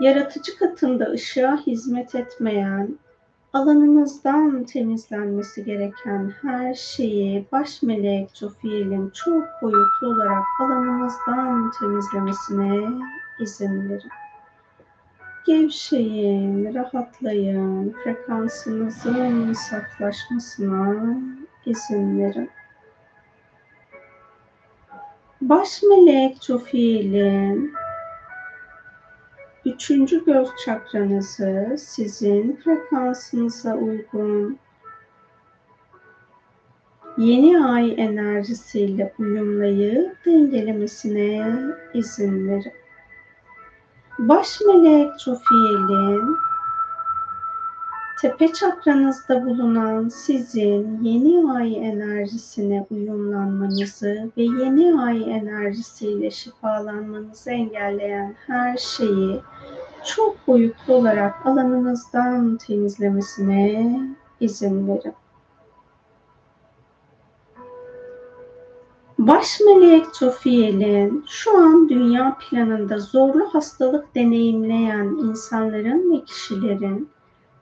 yaratıcı katında ışığa hizmet etmeyen, alanınızdan temizlenmesi gereken her şeyi baş melek Cofiel'in çok boyutlu olarak alanınızdan temizlemesine izin verin. Gevşeyin, rahatlayın, frekansınızın saflaşmasına izin verin. Baş melek Cofiel'in Üçüncü göz çakranızı sizin frekansınıza uygun yeni ay enerjisiyle uyumlayıp dengelemesine izin verin. Baş melek Çofiel'in tepe çakranızda bulunan sizin yeni ay enerjisine uyumlanmanızı ve yeni ay enerjisiyle şifalanmanızı engelleyen her şeyi çok boyutlu olarak alanınızdan temizlemesine izin verin. Baş melek Tofiel'in şu an dünya planında zorlu hastalık deneyimleyen insanların ve kişilerin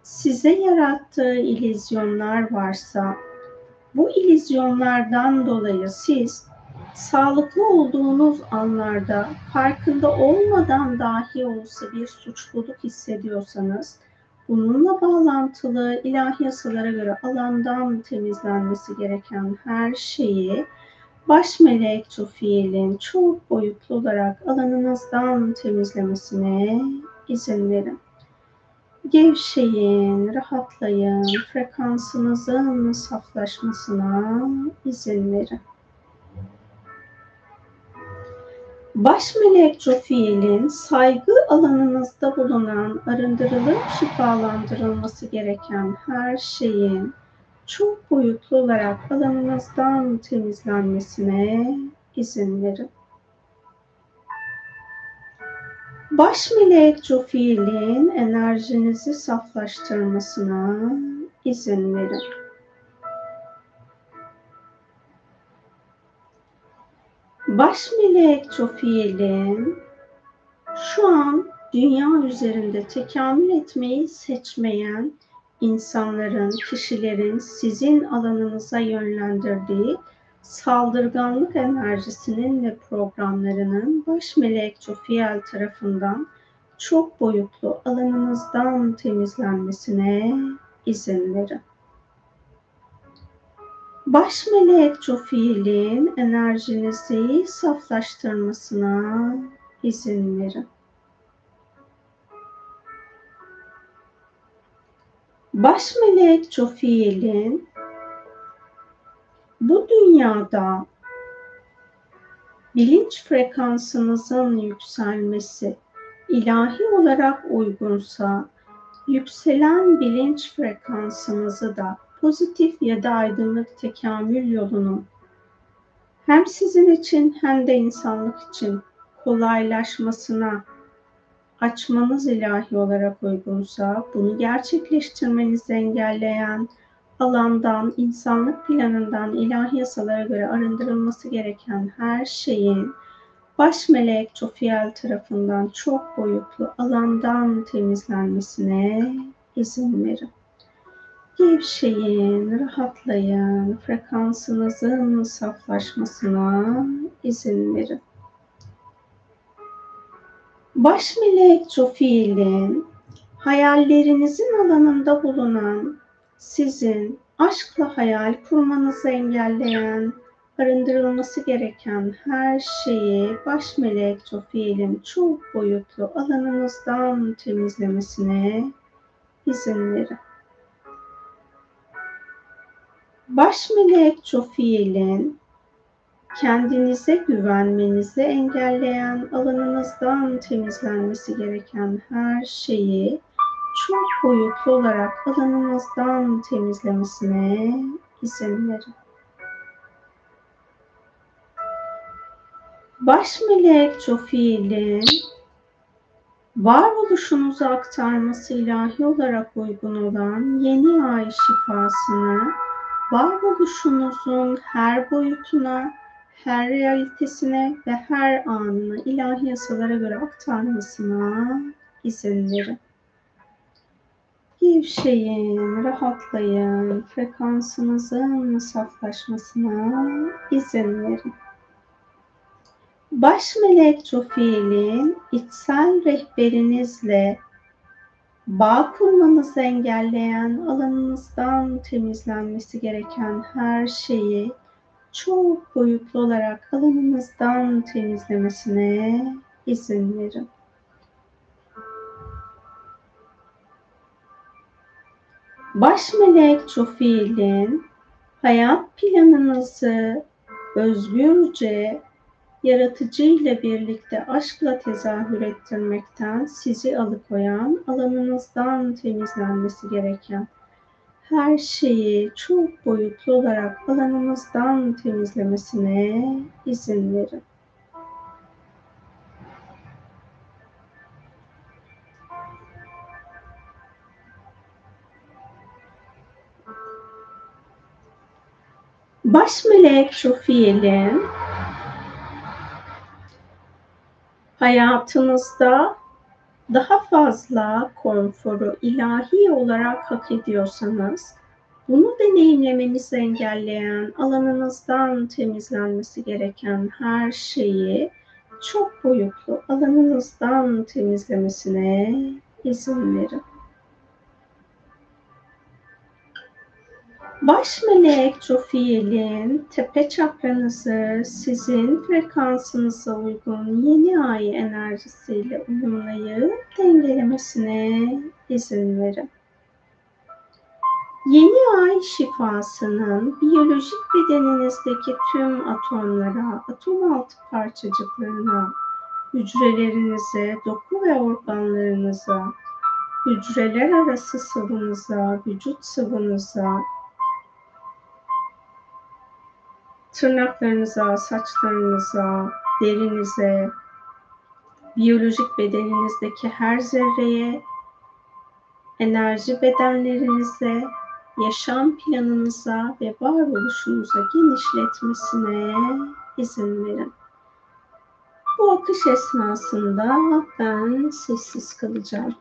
size yarattığı ilizyonlar varsa bu ilizyonlardan dolayı siz sağlıklı olduğunuz anlarda farkında olmadan dahi olsa bir suçluluk hissediyorsanız bununla bağlantılı ilahi yasalara göre alandan temizlenmesi gereken her şeyi baş melek Tufiel'in çok boyutlu olarak alanınızdan temizlemesine izin verin. Gevşeyin, rahatlayın, frekansınızın saflaşmasına izin verin. Baş melek Cofiel'in saygı alanınızda bulunan arındırılıp şifalandırılması gereken her şeyin çok boyutlu olarak alanınızdan temizlenmesine izin verin. Baş melek Cofiel'in enerjinizi saflaştırmasına izin verin. Baş melek Cofiel'in şu an dünya üzerinde tekamül etmeyi seçmeyen insanların, kişilerin sizin alanınıza yönlendirdiği saldırganlık enerjisinin ve programlarının baş melek Cofiel tarafından çok boyutlu alanınızdan temizlenmesine izin verin. Baş melek Cofiel'in enerjinizi saflaştırmasına izin verin. Baş melek Cofiel'in bu dünyada bilinç frekansınızın yükselmesi ilahi olarak uygunsa yükselen bilinç frekansınızı da pozitif ya da aydınlık tekamül yolunu hem sizin için hem de insanlık için kolaylaşmasına açmanız ilahi olarak uygunsa bunu gerçekleştirmenizi engelleyen alandan, insanlık planından, ilahi yasalara göre arındırılması gereken her şeyin baş melek Çofiel tarafından çok boyutlu alandan temizlenmesine izin verin. Gevşeyin, rahatlayın, frekansınızın saflaşmasına izin verin. Baş melek Çofiel'in hayallerinizin alanında bulunan sizin aşkla hayal kurmanızı engelleyen, arındırılması gereken her şeyi baş melek Çofiel'in çok boyutlu alanınızdan temizlemesine izin verin. Baş melek Çofiel'in kendinize güvenmenizi engelleyen alanınızdan temizlenmesi gereken her şeyi çok boyutlu olarak alanınızdan temizlemesine izin verin. Baş melek Çofiil'in varoluşunuzu aktarması ilahi olarak uygun olan yeni ay şifasını varoluşunuzun her boyutuna, her realitesine ve her anına ilahi yasalara göre aktarmasına izin verin. Gevşeyin, rahatlayın, frekansınızın saflaşmasına izin verin. Baş melek Cofiel'in içsel rehberinizle bağ kurmanızı engelleyen alanınızdan temizlenmesi gereken her şeyi çok boyutlu olarak alanınızdan temizlemesine izin verin. Baş melek Çofiil'in hayat planınızı özgürce yaratıcı ile birlikte aşkla tezahür ettirmekten sizi alıkoyan, alanınızdan temizlenmesi gereken her şeyi çok boyutlu olarak alanımızdan temizlemesine izin verin. Baş melek Şofiel'in hayatınızda daha fazla konforu ilahi olarak hak ediyorsanız bunu deneyimlemenizi engelleyen alanınızdan temizlenmesi gereken her şeyi çok boyutlu alanınızdan temizlemesine izin verin. Baş melek Cofiel'in tepe çakranızı sizin frekansınıza uygun yeni ay enerjisiyle uyumlayıp dengelemesine izin verin. Yeni ay şifasının biyolojik bedeninizdeki tüm atomlara, atom altı parçacıklarına, hücrelerinize, doku ve organlarınıza, hücreler arası sıvınıza, vücut sıvınıza, tırnaklarınıza, saçlarınıza, derinize, biyolojik bedeninizdeki her zerreye, enerji bedenlerinize, yaşam planınıza ve varoluşunuza genişletmesine izin verin. Bu akış esnasında ben sessiz kalacağım.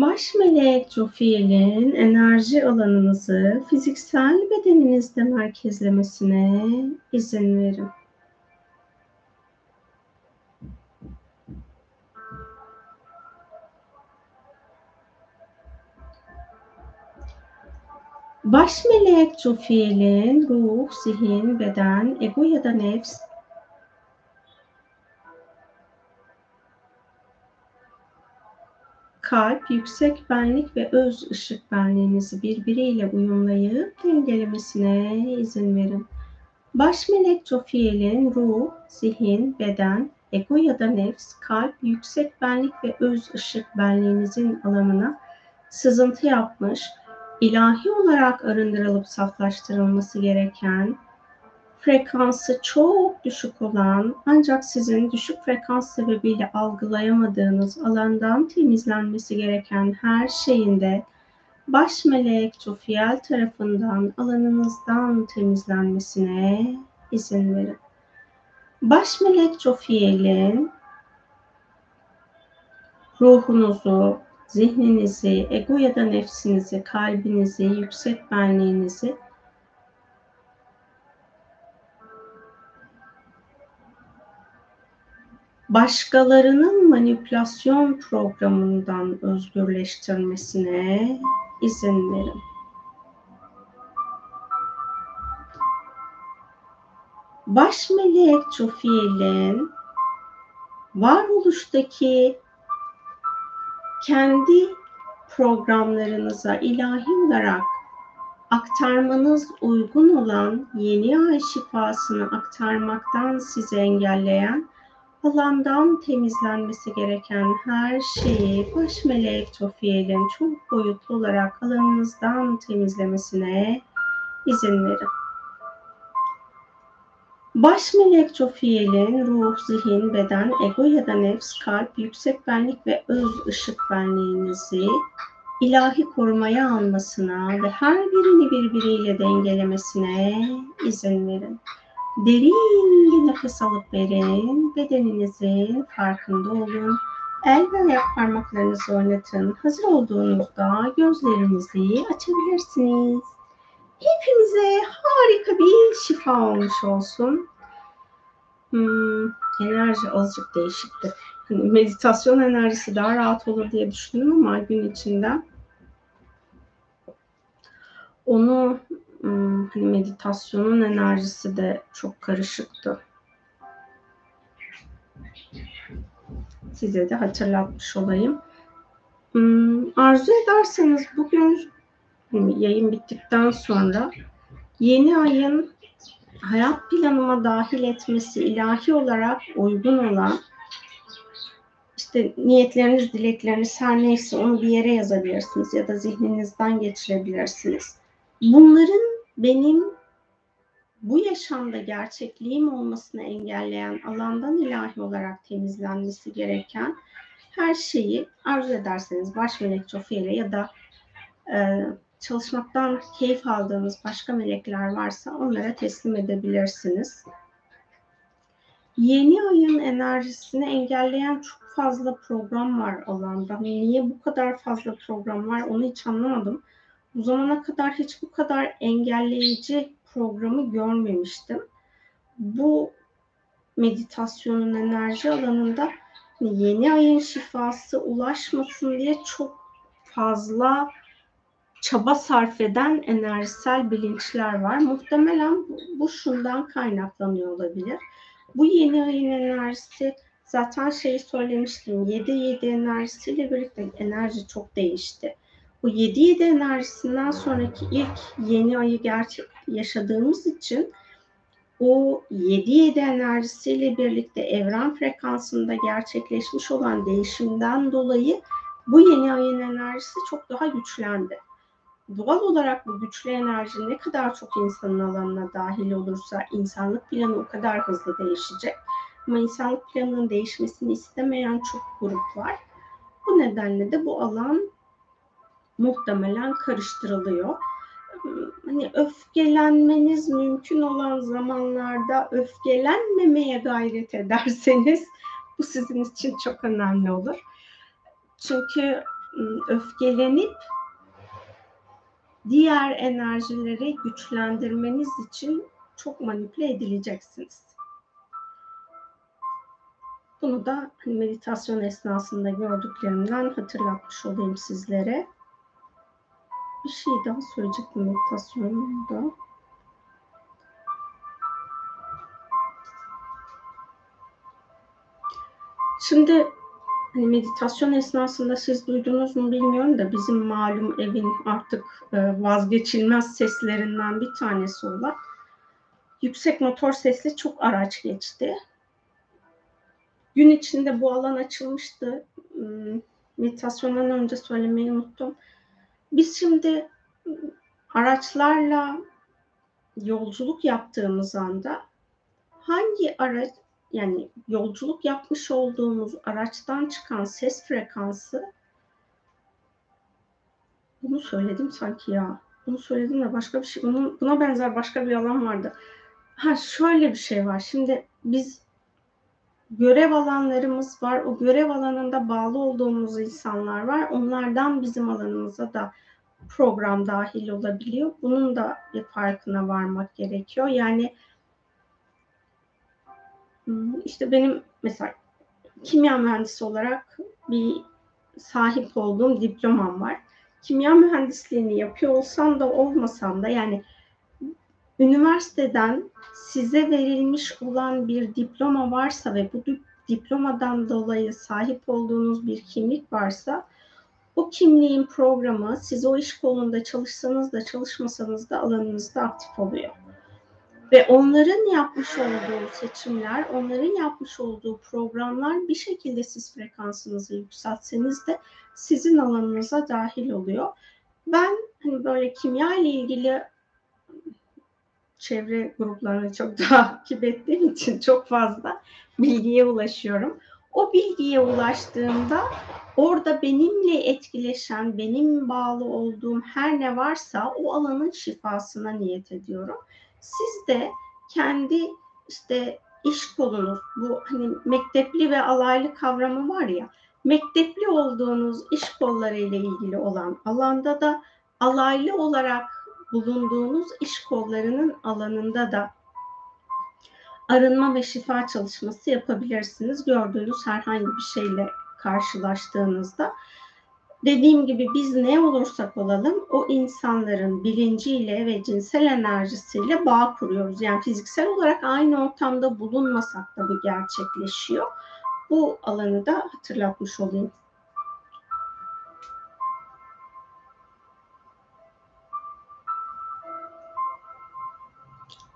Baş melek Jofiel'in enerji alanınızı fiziksel bedeninizde merkezlemesine izin verin. Baş melek Jofiel'in ruh, zihin, beden, ego ya da nefs kalp, yüksek benlik ve öz ışık benliğinizi birbiriyle uyumlayıp dengelemesine izin verin. Baş melek Jofiel'in ruh, zihin, beden, ego ya da nefs, kalp, yüksek benlik ve öz ışık benliğinizin alanına sızıntı yapmış, ilahi olarak arındırılıp saflaştırılması gereken frekansı çok düşük olan ancak sizin düşük frekans sebebiyle algılayamadığınız alandan temizlenmesi gereken her şeyin de baş melek Jofiel tarafından alanınızdan temizlenmesine izin verin. Baş melek Jofiel'in ruhunuzu, zihninizi, ego ya da nefsinizi, kalbinizi, yüksek benliğinizi başkalarının manipülasyon programından özgürleştirmesine izin verin. Baş melek Jofiel'in varoluştaki kendi programlarınıza ilahi olarak aktarmanız uygun olan yeni ay şifasını aktarmaktan sizi engelleyen alandan temizlenmesi gereken her şeyi baş melek Tofiel'in çok boyutlu olarak alanınızdan temizlemesine izin verin. Baş melek Jofiel'in ruh, zihin, beden, ego ya da nefs, kalp, yüksek benlik ve öz ışık benliğinizi ilahi korumaya almasına ve her birini birbiriyle dengelemesine izin verin. Derin bir nefes alıp verin. Bedeninizin farkında olun. El ve ayak parmaklarınızı oynatın. Hazır olduğunuzda gözlerinizi açabilirsiniz. Hepimize harika bir şifa olmuş olsun. Hmm, enerji azıcık değişikti. Hani meditasyon enerjisi daha rahat olur diye düşündüm ama gün içinde onu hani meditasyonun enerjisi de çok karışıktı. Size de hatırlatmış olayım. Hmm, arzu ederseniz bugün hani yayın bittikten sonra yeni ayın hayat planıma dahil etmesi ilahi olarak uygun olan işte niyetleriniz, dilekleriniz her neyse onu bir yere yazabilirsiniz ya da zihninizden geçirebilirsiniz. Bunların benim bu yaşamda gerçekliğim olmasını engelleyen alandan ilahi olarak temizlenmesi gereken her şeyi arzu ederseniz baş melek Jofiel'e ya da e, çalışmaktan keyif aldığınız başka melekler varsa onlara teslim edebilirsiniz. Yeni ayın enerjisini engelleyen çok fazla program var alanda. Niye bu kadar fazla program var onu hiç anlamadım. Bu zamana kadar hiç bu kadar engelleyici programı görmemiştim. Bu meditasyonun enerji alanında yeni ayın şifası ulaşmasın diye çok fazla çaba sarf eden enerjisel bilinçler var. Muhtemelen bu, şundan kaynaklanıyor olabilir. Bu yeni ayın enerjisi zaten şeyi söylemiştim. 7-7 enerjisiyle birlikte enerji çok değişti. Bu 7-7 enerjisinden sonraki ilk yeni ayı gerçek yaşadığımız için o 7-7 enerjisiyle birlikte evren frekansında gerçekleşmiş olan değişimden dolayı bu yeni ayın enerjisi çok daha güçlendi. Doğal olarak bu güçlü enerji ne kadar çok insanın alanına dahil olursa insanlık planı o kadar hızlı değişecek. Ama insanlık planının değişmesini istemeyen çok grup var. Bu nedenle de bu alan muhtemelen karıştırılıyor. Hani öfkelenmeniz mümkün olan zamanlarda öfkelenmemeye gayret ederseniz bu sizin için çok önemli olur. Çünkü öfkelenip diğer enerjileri güçlendirmeniz için çok manipüle edileceksiniz. Bunu da hani meditasyon esnasında gördüklerimden hatırlatmış olayım sizlere. Bir şey daha söyleyecektim meditasyonda. Şimdi hani meditasyon esnasında siz duydunuz mu bilmiyorum da bizim malum evin artık e, vazgeçilmez seslerinden bir tanesi olan yüksek motor sesli çok araç geçti. Gün içinde bu alan açılmıştı. Hmm, meditasyondan önce söylemeyi unuttum. Biz şimdi araçlarla yolculuk yaptığımız anda hangi araç yani yolculuk yapmış olduğumuz araçtan çıkan ses frekansı bunu söyledim sanki ya. Bunu söyledim de başka bir şey. Bunun, buna benzer başka bir alan vardı. Ha şöyle bir şey var. Şimdi biz görev alanlarımız var. O görev alanında bağlı olduğumuz insanlar var. Onlardan bizim alanımıza da program dahil olabiliyor. Bunun da bir farkına varmak gerekiyor. Yani hmm, işte benim mesela kimya mühendisi olarak bir sahip olduğum diplomam var. Kimya mühendisliğini yapıyor olsam da olmasam da yani üniversiteden size verilmiş olan bir diploma varsa ve bu diplomadan dolayı sahip olduğunuz bir kimlik varsa o kimliğin programı siz o iş kolunda çalışsanız da çalışmasanız da alanınızda aktif oluyor. Ve onların yapmış olduğu seçimler, onların yapmış olduğu programlar bir şekilde siz frekansınızı yükseltseniz de sizin alanınıza dahil oluyor. Ben hani böyle kimya ile ilgili çevre gruplarını çok [LAUGHS] takip ettiğim için çok fazla bilgiye ulaşıyorum. O bilgiye ulaştığımda orada benimle etkileşen, benim bağlı olduğum her ne varsa o alanın şifasına niyet ediyorum. Siz de kendi işte iş kolunuz, bu hani mektepli ve alaylı kavramı var ya, mektepli olduğunuz iş kolları ile ilgili olan alanda da alaylı olarak bulunduğunuz iş kollarının alanında da arınma ve şifa çalışması yapabilirsiniz. Gördüğünüz herhangi bir şeyle karşılaştığınızda. Dediğim gibi biz ne olursak olalım o insanların bilinciyle ve cinsel enerjisiyle bağ kuruyoruz. Yani fiziksel olarak aynı ortamda bulunmasak da bu gerçekleşiyor. Bu alanı da hatırlatmış olayım.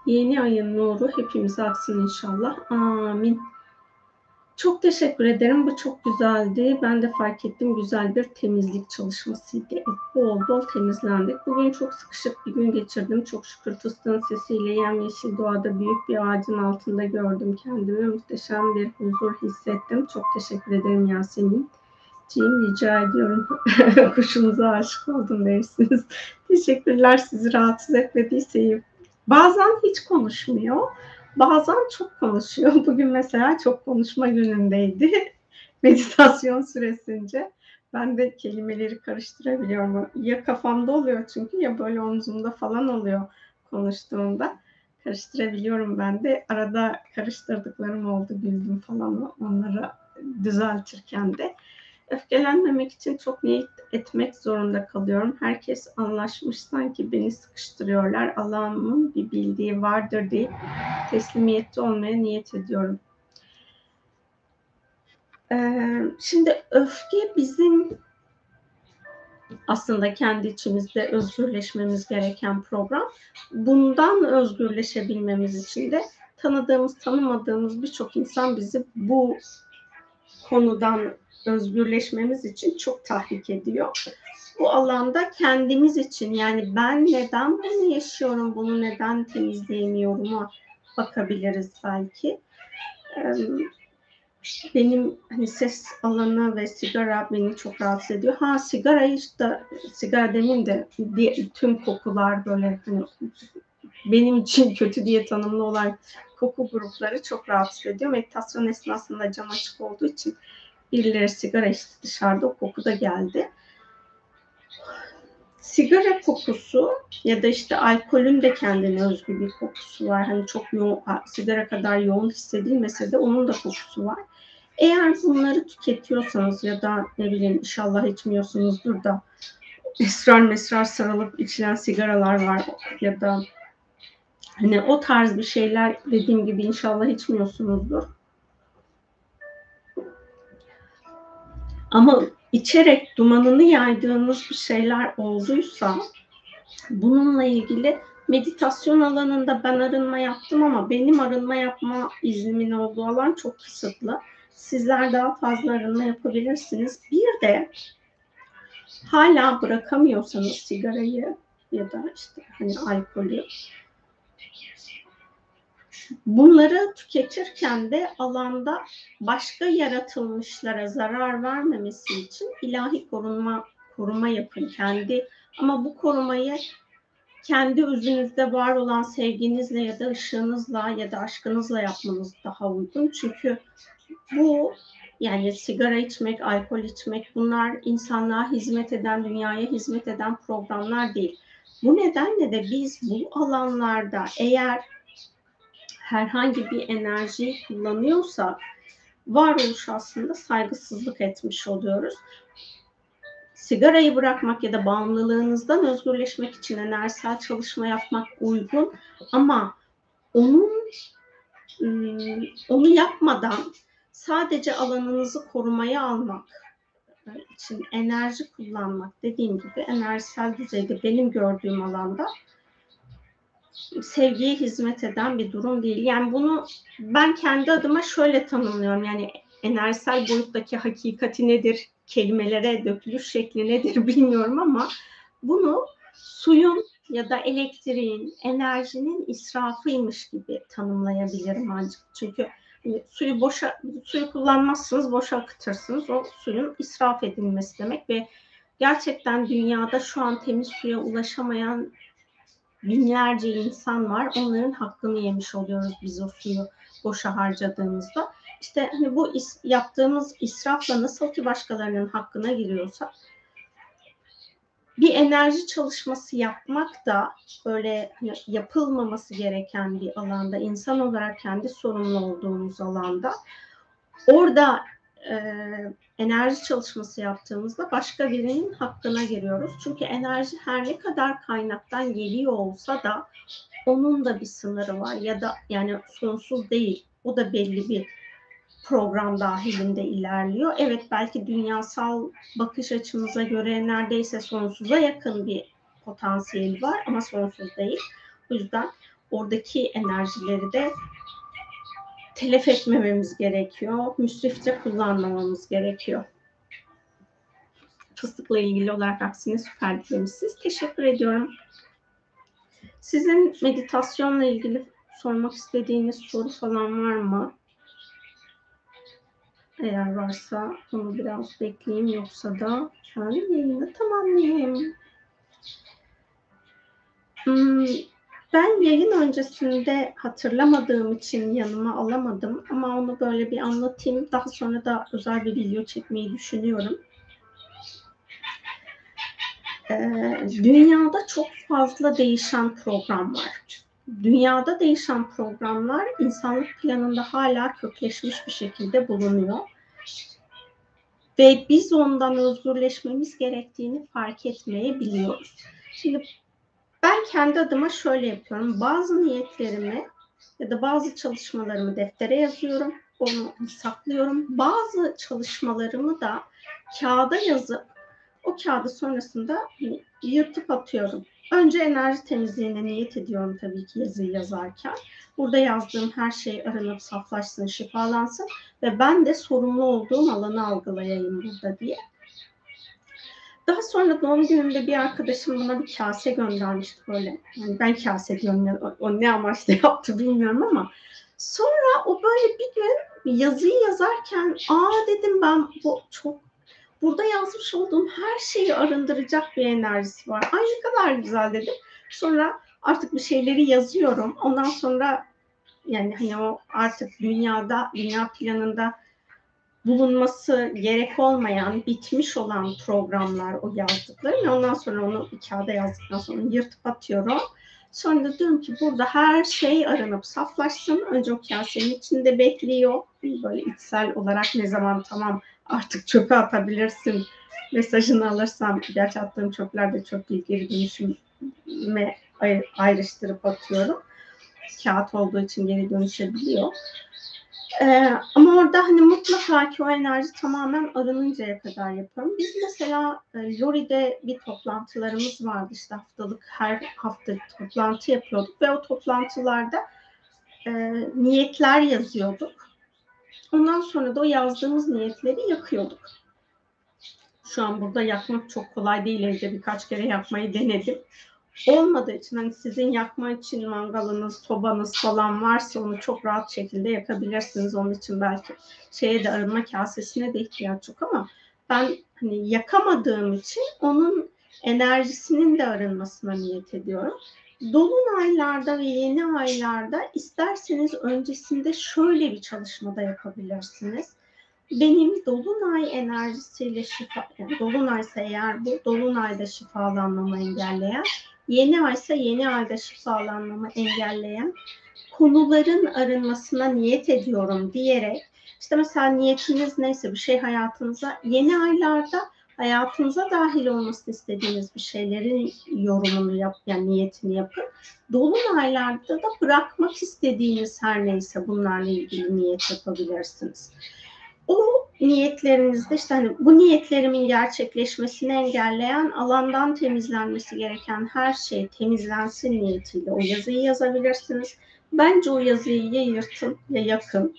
Yeni ayın nuru hepimize aksın inşallah. Amin. Çok teşekkür ederim. Bu çok güzeldi. Ben de fark ettim. Güzel bir temizlik çalışmasıydı. Bol bol temizlendik. Bugün çok sıkışık bir gün geçirdim. Çok şükür fıstığın sesiyle yemyeşil doğada büyük bir ağacın altında gördüm kendimi. Muhteşem bir huzur hissettim. Çok teşekkür ederim Yasemin. Cim rica ediyorum. [LAUGHS] Kuşumuza aşık oldum dersiniz. Teşekkürler sizi rahatsız etmediyse Bazen hiç konuşmuyor. Bazen çok konuşuyor. [LAUGHS] Bugün mesela çok konuşma günündeydi. [LAUGHS] Meditasyon süresince. Ben de kelimeleri karıştırabiliyorum. Ya kafamda oluyor çünkü ya böyle omzumda falan oluyor konuştuğumda. Karıştırabiliyorum ben de. Arada karıştırdıklarım oldu güldüm falan onları düzeltirken de öfkelenmemek için çok niyet etmek zorunda kalıyorum. Herkes anlaşmış sanki beni sıkıştırıyorlar. Allah'ımın bir bildiği vardır deyip teslimiyette olmaya niyet ediyorum. Ee, şimdi öfke bizim aslında kendi içimizde özgürleşmemiz gereken program. Bundan özgürleşebilmemiz için de tanıdığımız, tanımadığımız birçok insan bizi bu konudan özgürleşmemiz için çok tahrik ediyor. Bu alanda kendimiz için yani ben neden bunu yaşıyorum, bunu neden temizleyemiyorum bakabiliriz belki. Benim hani ses alanı ve sigara beni çok rahatsız ediyor. Ha sigara işte sigara demin de tüm kokular böyle hani benim için kötü diye tanımlı olan koku grupları çok rahatsız ediyor. Meditasyon esnasında cam açık olduğu için birileri sigara içti dışarıda o koku da geldi. Sigara kokusu ya da işte alkolün de kendine özgü bir kokusu var. Hani çok yoğun, sigara kadar yoğun hissedilmese de onun da kokusu var. Eğer bunları tüketiyorsanız ya da ne bileyim inşallah içmiyorsunuzdur da esrar mesrar sarılıp içilen sigaralar var ya da hani o tarz bir şeyler dediğim gibi inşallah içmiyorsunuzdur. Ama içerek dumanını yaydığınız bir şeyler olduysa bununla ilgili meditasyon alanında ben arınma yaptım ama benim arınma yapma iznimin olduğu alan çok kısıtlı. Sizler daha fazla arınma yapabilirsiniz. Bir de hala bırakamıyorsanız sigarayı ya da işte hani alkolü Bunları tüketirken de alanda başka yaratılmışlara zarar vermemesi için ilahi korunma koruma yapın kendi ama bu korumayı kendi özünüzde var olan sevginizle ya da ışığınızla ya da aşkınızla yapmanız daha uygun. Çünkü bu yani sigara içmek, alkol içmek bunlar insanlığa hizmet eden, dünyaya hizmet eden programlar değil. Bu nedenle de biz bu alanlarda eğer herhangi bir enerjiyi kullanıyorsak varoluş aslında saygısızlık etmiş oluyoruz. Sigarayı bırakmak ya da bağımlılığınızdan özgürleşmek için enerjisel çalışma yapmak uygun ama onun ıı, onu yapmadan sadece alanınızı korumaya almak için enerji kullanmak dediğim gibi enerjisel düzeyde benim gördüğüm alanda sevgiye hizmet eden bir durum değil. Yani bunu ben kendi adıma şöyle tanımlıyorum. Yani enerjisel boyuttaki hakikati nedir, kelimelere dökülüş şekli nedir [LAUGHS] bilmiyorum ama bunu suyun ya da elektriğin, enerjinin israfıymış gibi tanımlayabilirim ancak. Çünkü hani suyu boşa suyu kullanmazsınız, boşa akıtırsınız. O suyun israf edilmesi demek ve gerçekten dünyada şu an temiz suya ulaşamayan binlerce insan var. Onların hakkını yemiş oluyoruz biz o suyu boşa harcadığımızda. İşte hani bu is, yaptığımız israfla nasıl ki başkalarının hakkına giriyorsa bir enerji çalışması yapmak da böyle hani yapılmaması gereken bir alanda insan olarak kendi sorumlu olduğumuz alanda orada e, enerji çalışması yaptığımızda başka birinin hakkına giriyoruz. Çünkü enerji her ne kadar kaynaktan geliyor olsa da onun da bir sınırı var ya da yani sonsuz değil. O da belli bir program dahilinde ilerliyor. Evet belki dünyasal bakış açımıza göre neredeyse sonsuza yakın bir potansiyel var ama sonsuz değil. O yüzden oradaki enerjileri de telef etmememiz gerekiyor. Müsrifçe kullanmamamız gerekiyor. Fıstıkla ilgili olarak aksine süper demişsiniz. Teşekkür ediyorum. Sizin meditasyonla ilgili sormak istediğiniz soru falan var mı? Eğer varsa onu biraz bekleyeyim yoksa da yani yayını tamamlayayım. Hmm, ben yayın öncesinde hatırlamadığım için yanıma alamadım ama onu böyle bir anlatayım. Daha sonra da özel bir video çekmeyi düşünüyorum. Ee, dünyada çok fazla değişen program var. Dünyada değişen programlar insanlık planında hala kökleşmiş bir şekilde bulunuyor. Ve biz ondan özgürleşmemiz gerektiğini fark etmeyebiliyoruz. Şimdi ben kendi adıma şöyle yapıyorum. Bazı niyetlerimi ya da bazı çalışmalarımı deftere yazıyorum. onu saklıyorum. Bazı çalışmalarımı da kağıda yazıp o kağıdı sonrasında yırtıp atıyorum. Önce enerji temizliğine niyet ediyorum tabii ki yazıyı yazarken. Burada yazdığım her şey arınıp saflaşsın, şifalansın ve ben de sorumlu olduğum alanı algılayayım burada diye. Daha sonra doğum günümde bir arkadaşım bana bir kase göndermişti böyle. Yani ben kase diyorum ya, o, o ne amaçla [LAUGHS] yaptı bilmiyorum ama sonra o böyle bir gün yazıyı yazarken aa dedim ben bu çok burada yazmış olduğum her şeyi arındıracak bir enerjisi var. Ay ne kadar güzel dedim. Sonra artık bir şeyleri yazıyorum. Ondan sonra yani hani o artık dünyada, dünya planında bulunması gerek olmayan, bitmiş olan programlar o yazdıklarım. Ondan sonra onu bir kağıda yazdıktan sonra yırtıp atıyorum. Sonra da diyorum ki burada her şey aranıp saflaşsın. Önce o kasenin içinde bekliyor. Böyle içsel olarak ne zaman tamam artık çöpe atabilirsin mesajını alırsam gerçi attığım çöpler de çok değil geri dönüşüme ayrıştırıp atıyorum. Kağıt olduğu için geri dönüşebiliyor. Ee, ama orada hani mutlaka ki o enerji tamamen arınıncaya kadar yapıyorum. Biz mesela e, Lori'de bir toplantılarımız vardı işte haftalık her hafta toplantı yapıyorduk ve o toplantılarda e, niyetler yazıyorduk. Ondan sonra da o yazdığımız niyetleri yakıyorduk. Şu an burada yakmak çok kolay değil. Evde birkaç kere yapmayı denedim olmadığı için hani sizin yakma için mangalınız, sobanız falan varsa onu çok rahat şekilde yakabilirsiniz. Onun için belki şeye de arınma kasesine de ihtiyaç yok ama ben hani yakamadığım için onun enerjisinin de arınmasına niyet ediyorum. Dolunaylarda ve yeni aylarda isterseniz öncesinde şöyle bir çalışmada yapabilirsiniz. Benim dolunay enerjisiyle şifa, yani dolunaysa eğer bu dolunayda şifalanmamı engelleyen yeni aysa yeni ayda şifalanmamı engelleyen konuların arınmasına niyet ediyorum diyerek işte mesela niyetiniz neyse bir şey hayatınıza yeni aylarda hayatınıza dahil olmasını istediğiniz bir şeylerin yorumunu yap, yani niyetini yapın. Dolunaylarda da bırakmak istediğiniz her neyse bunlarla ilgili niyet yapabilirsiniz. O niyetlerinizde işte hani bu niyetlerimin gerçekleşmesini engelleyen alandan temizlenmesi gereken her şey temizlensin niyetiyle o yazıyı yazabilirsiniz. Bence o yazıyı ya yırtın ya yakın.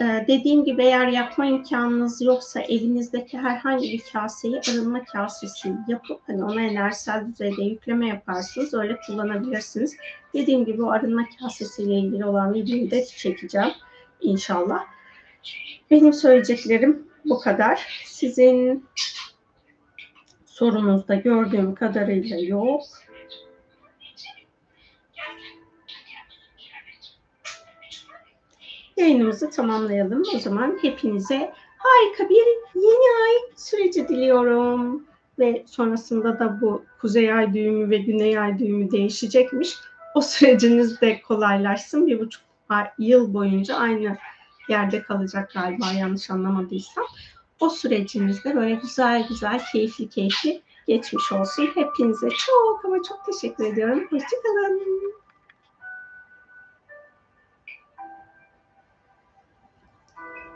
Ee, dediğim gibi eğer yapma imkanınız yoksa evinizdeki herhangi bir kaseyi arınma kasesi yapıp hani ona enerjisel düzeyde yükleme yaparsınız. Öyle kullanabilirsiniz. Dediğim gibi o arınma kasesiyle ilgili olan videoyu da çekeceğim inşallah. Benim söyleyeceklerim bu kadar. Sizin sorunuzda gördüğüm kadarıyla yok. Yayınımızı tamamlayalım. O zaman hepinize harika bir yeni ay süreci diliyorum. Ve sonrasında da bu kuzey ay düğümü ve güney ay düğümü değişecekmiş. O süreciniz de kolaylaşsın. Bir buçuk yıl boyunca aynı yerde kalacak galiba yanlış anlamadıysam. O sürecinizde böyle güzel güzel, keyifli keyifli geçmiş olsun. Hepinize çok ama çok teşekkür ediyorum. Hoşçakalın.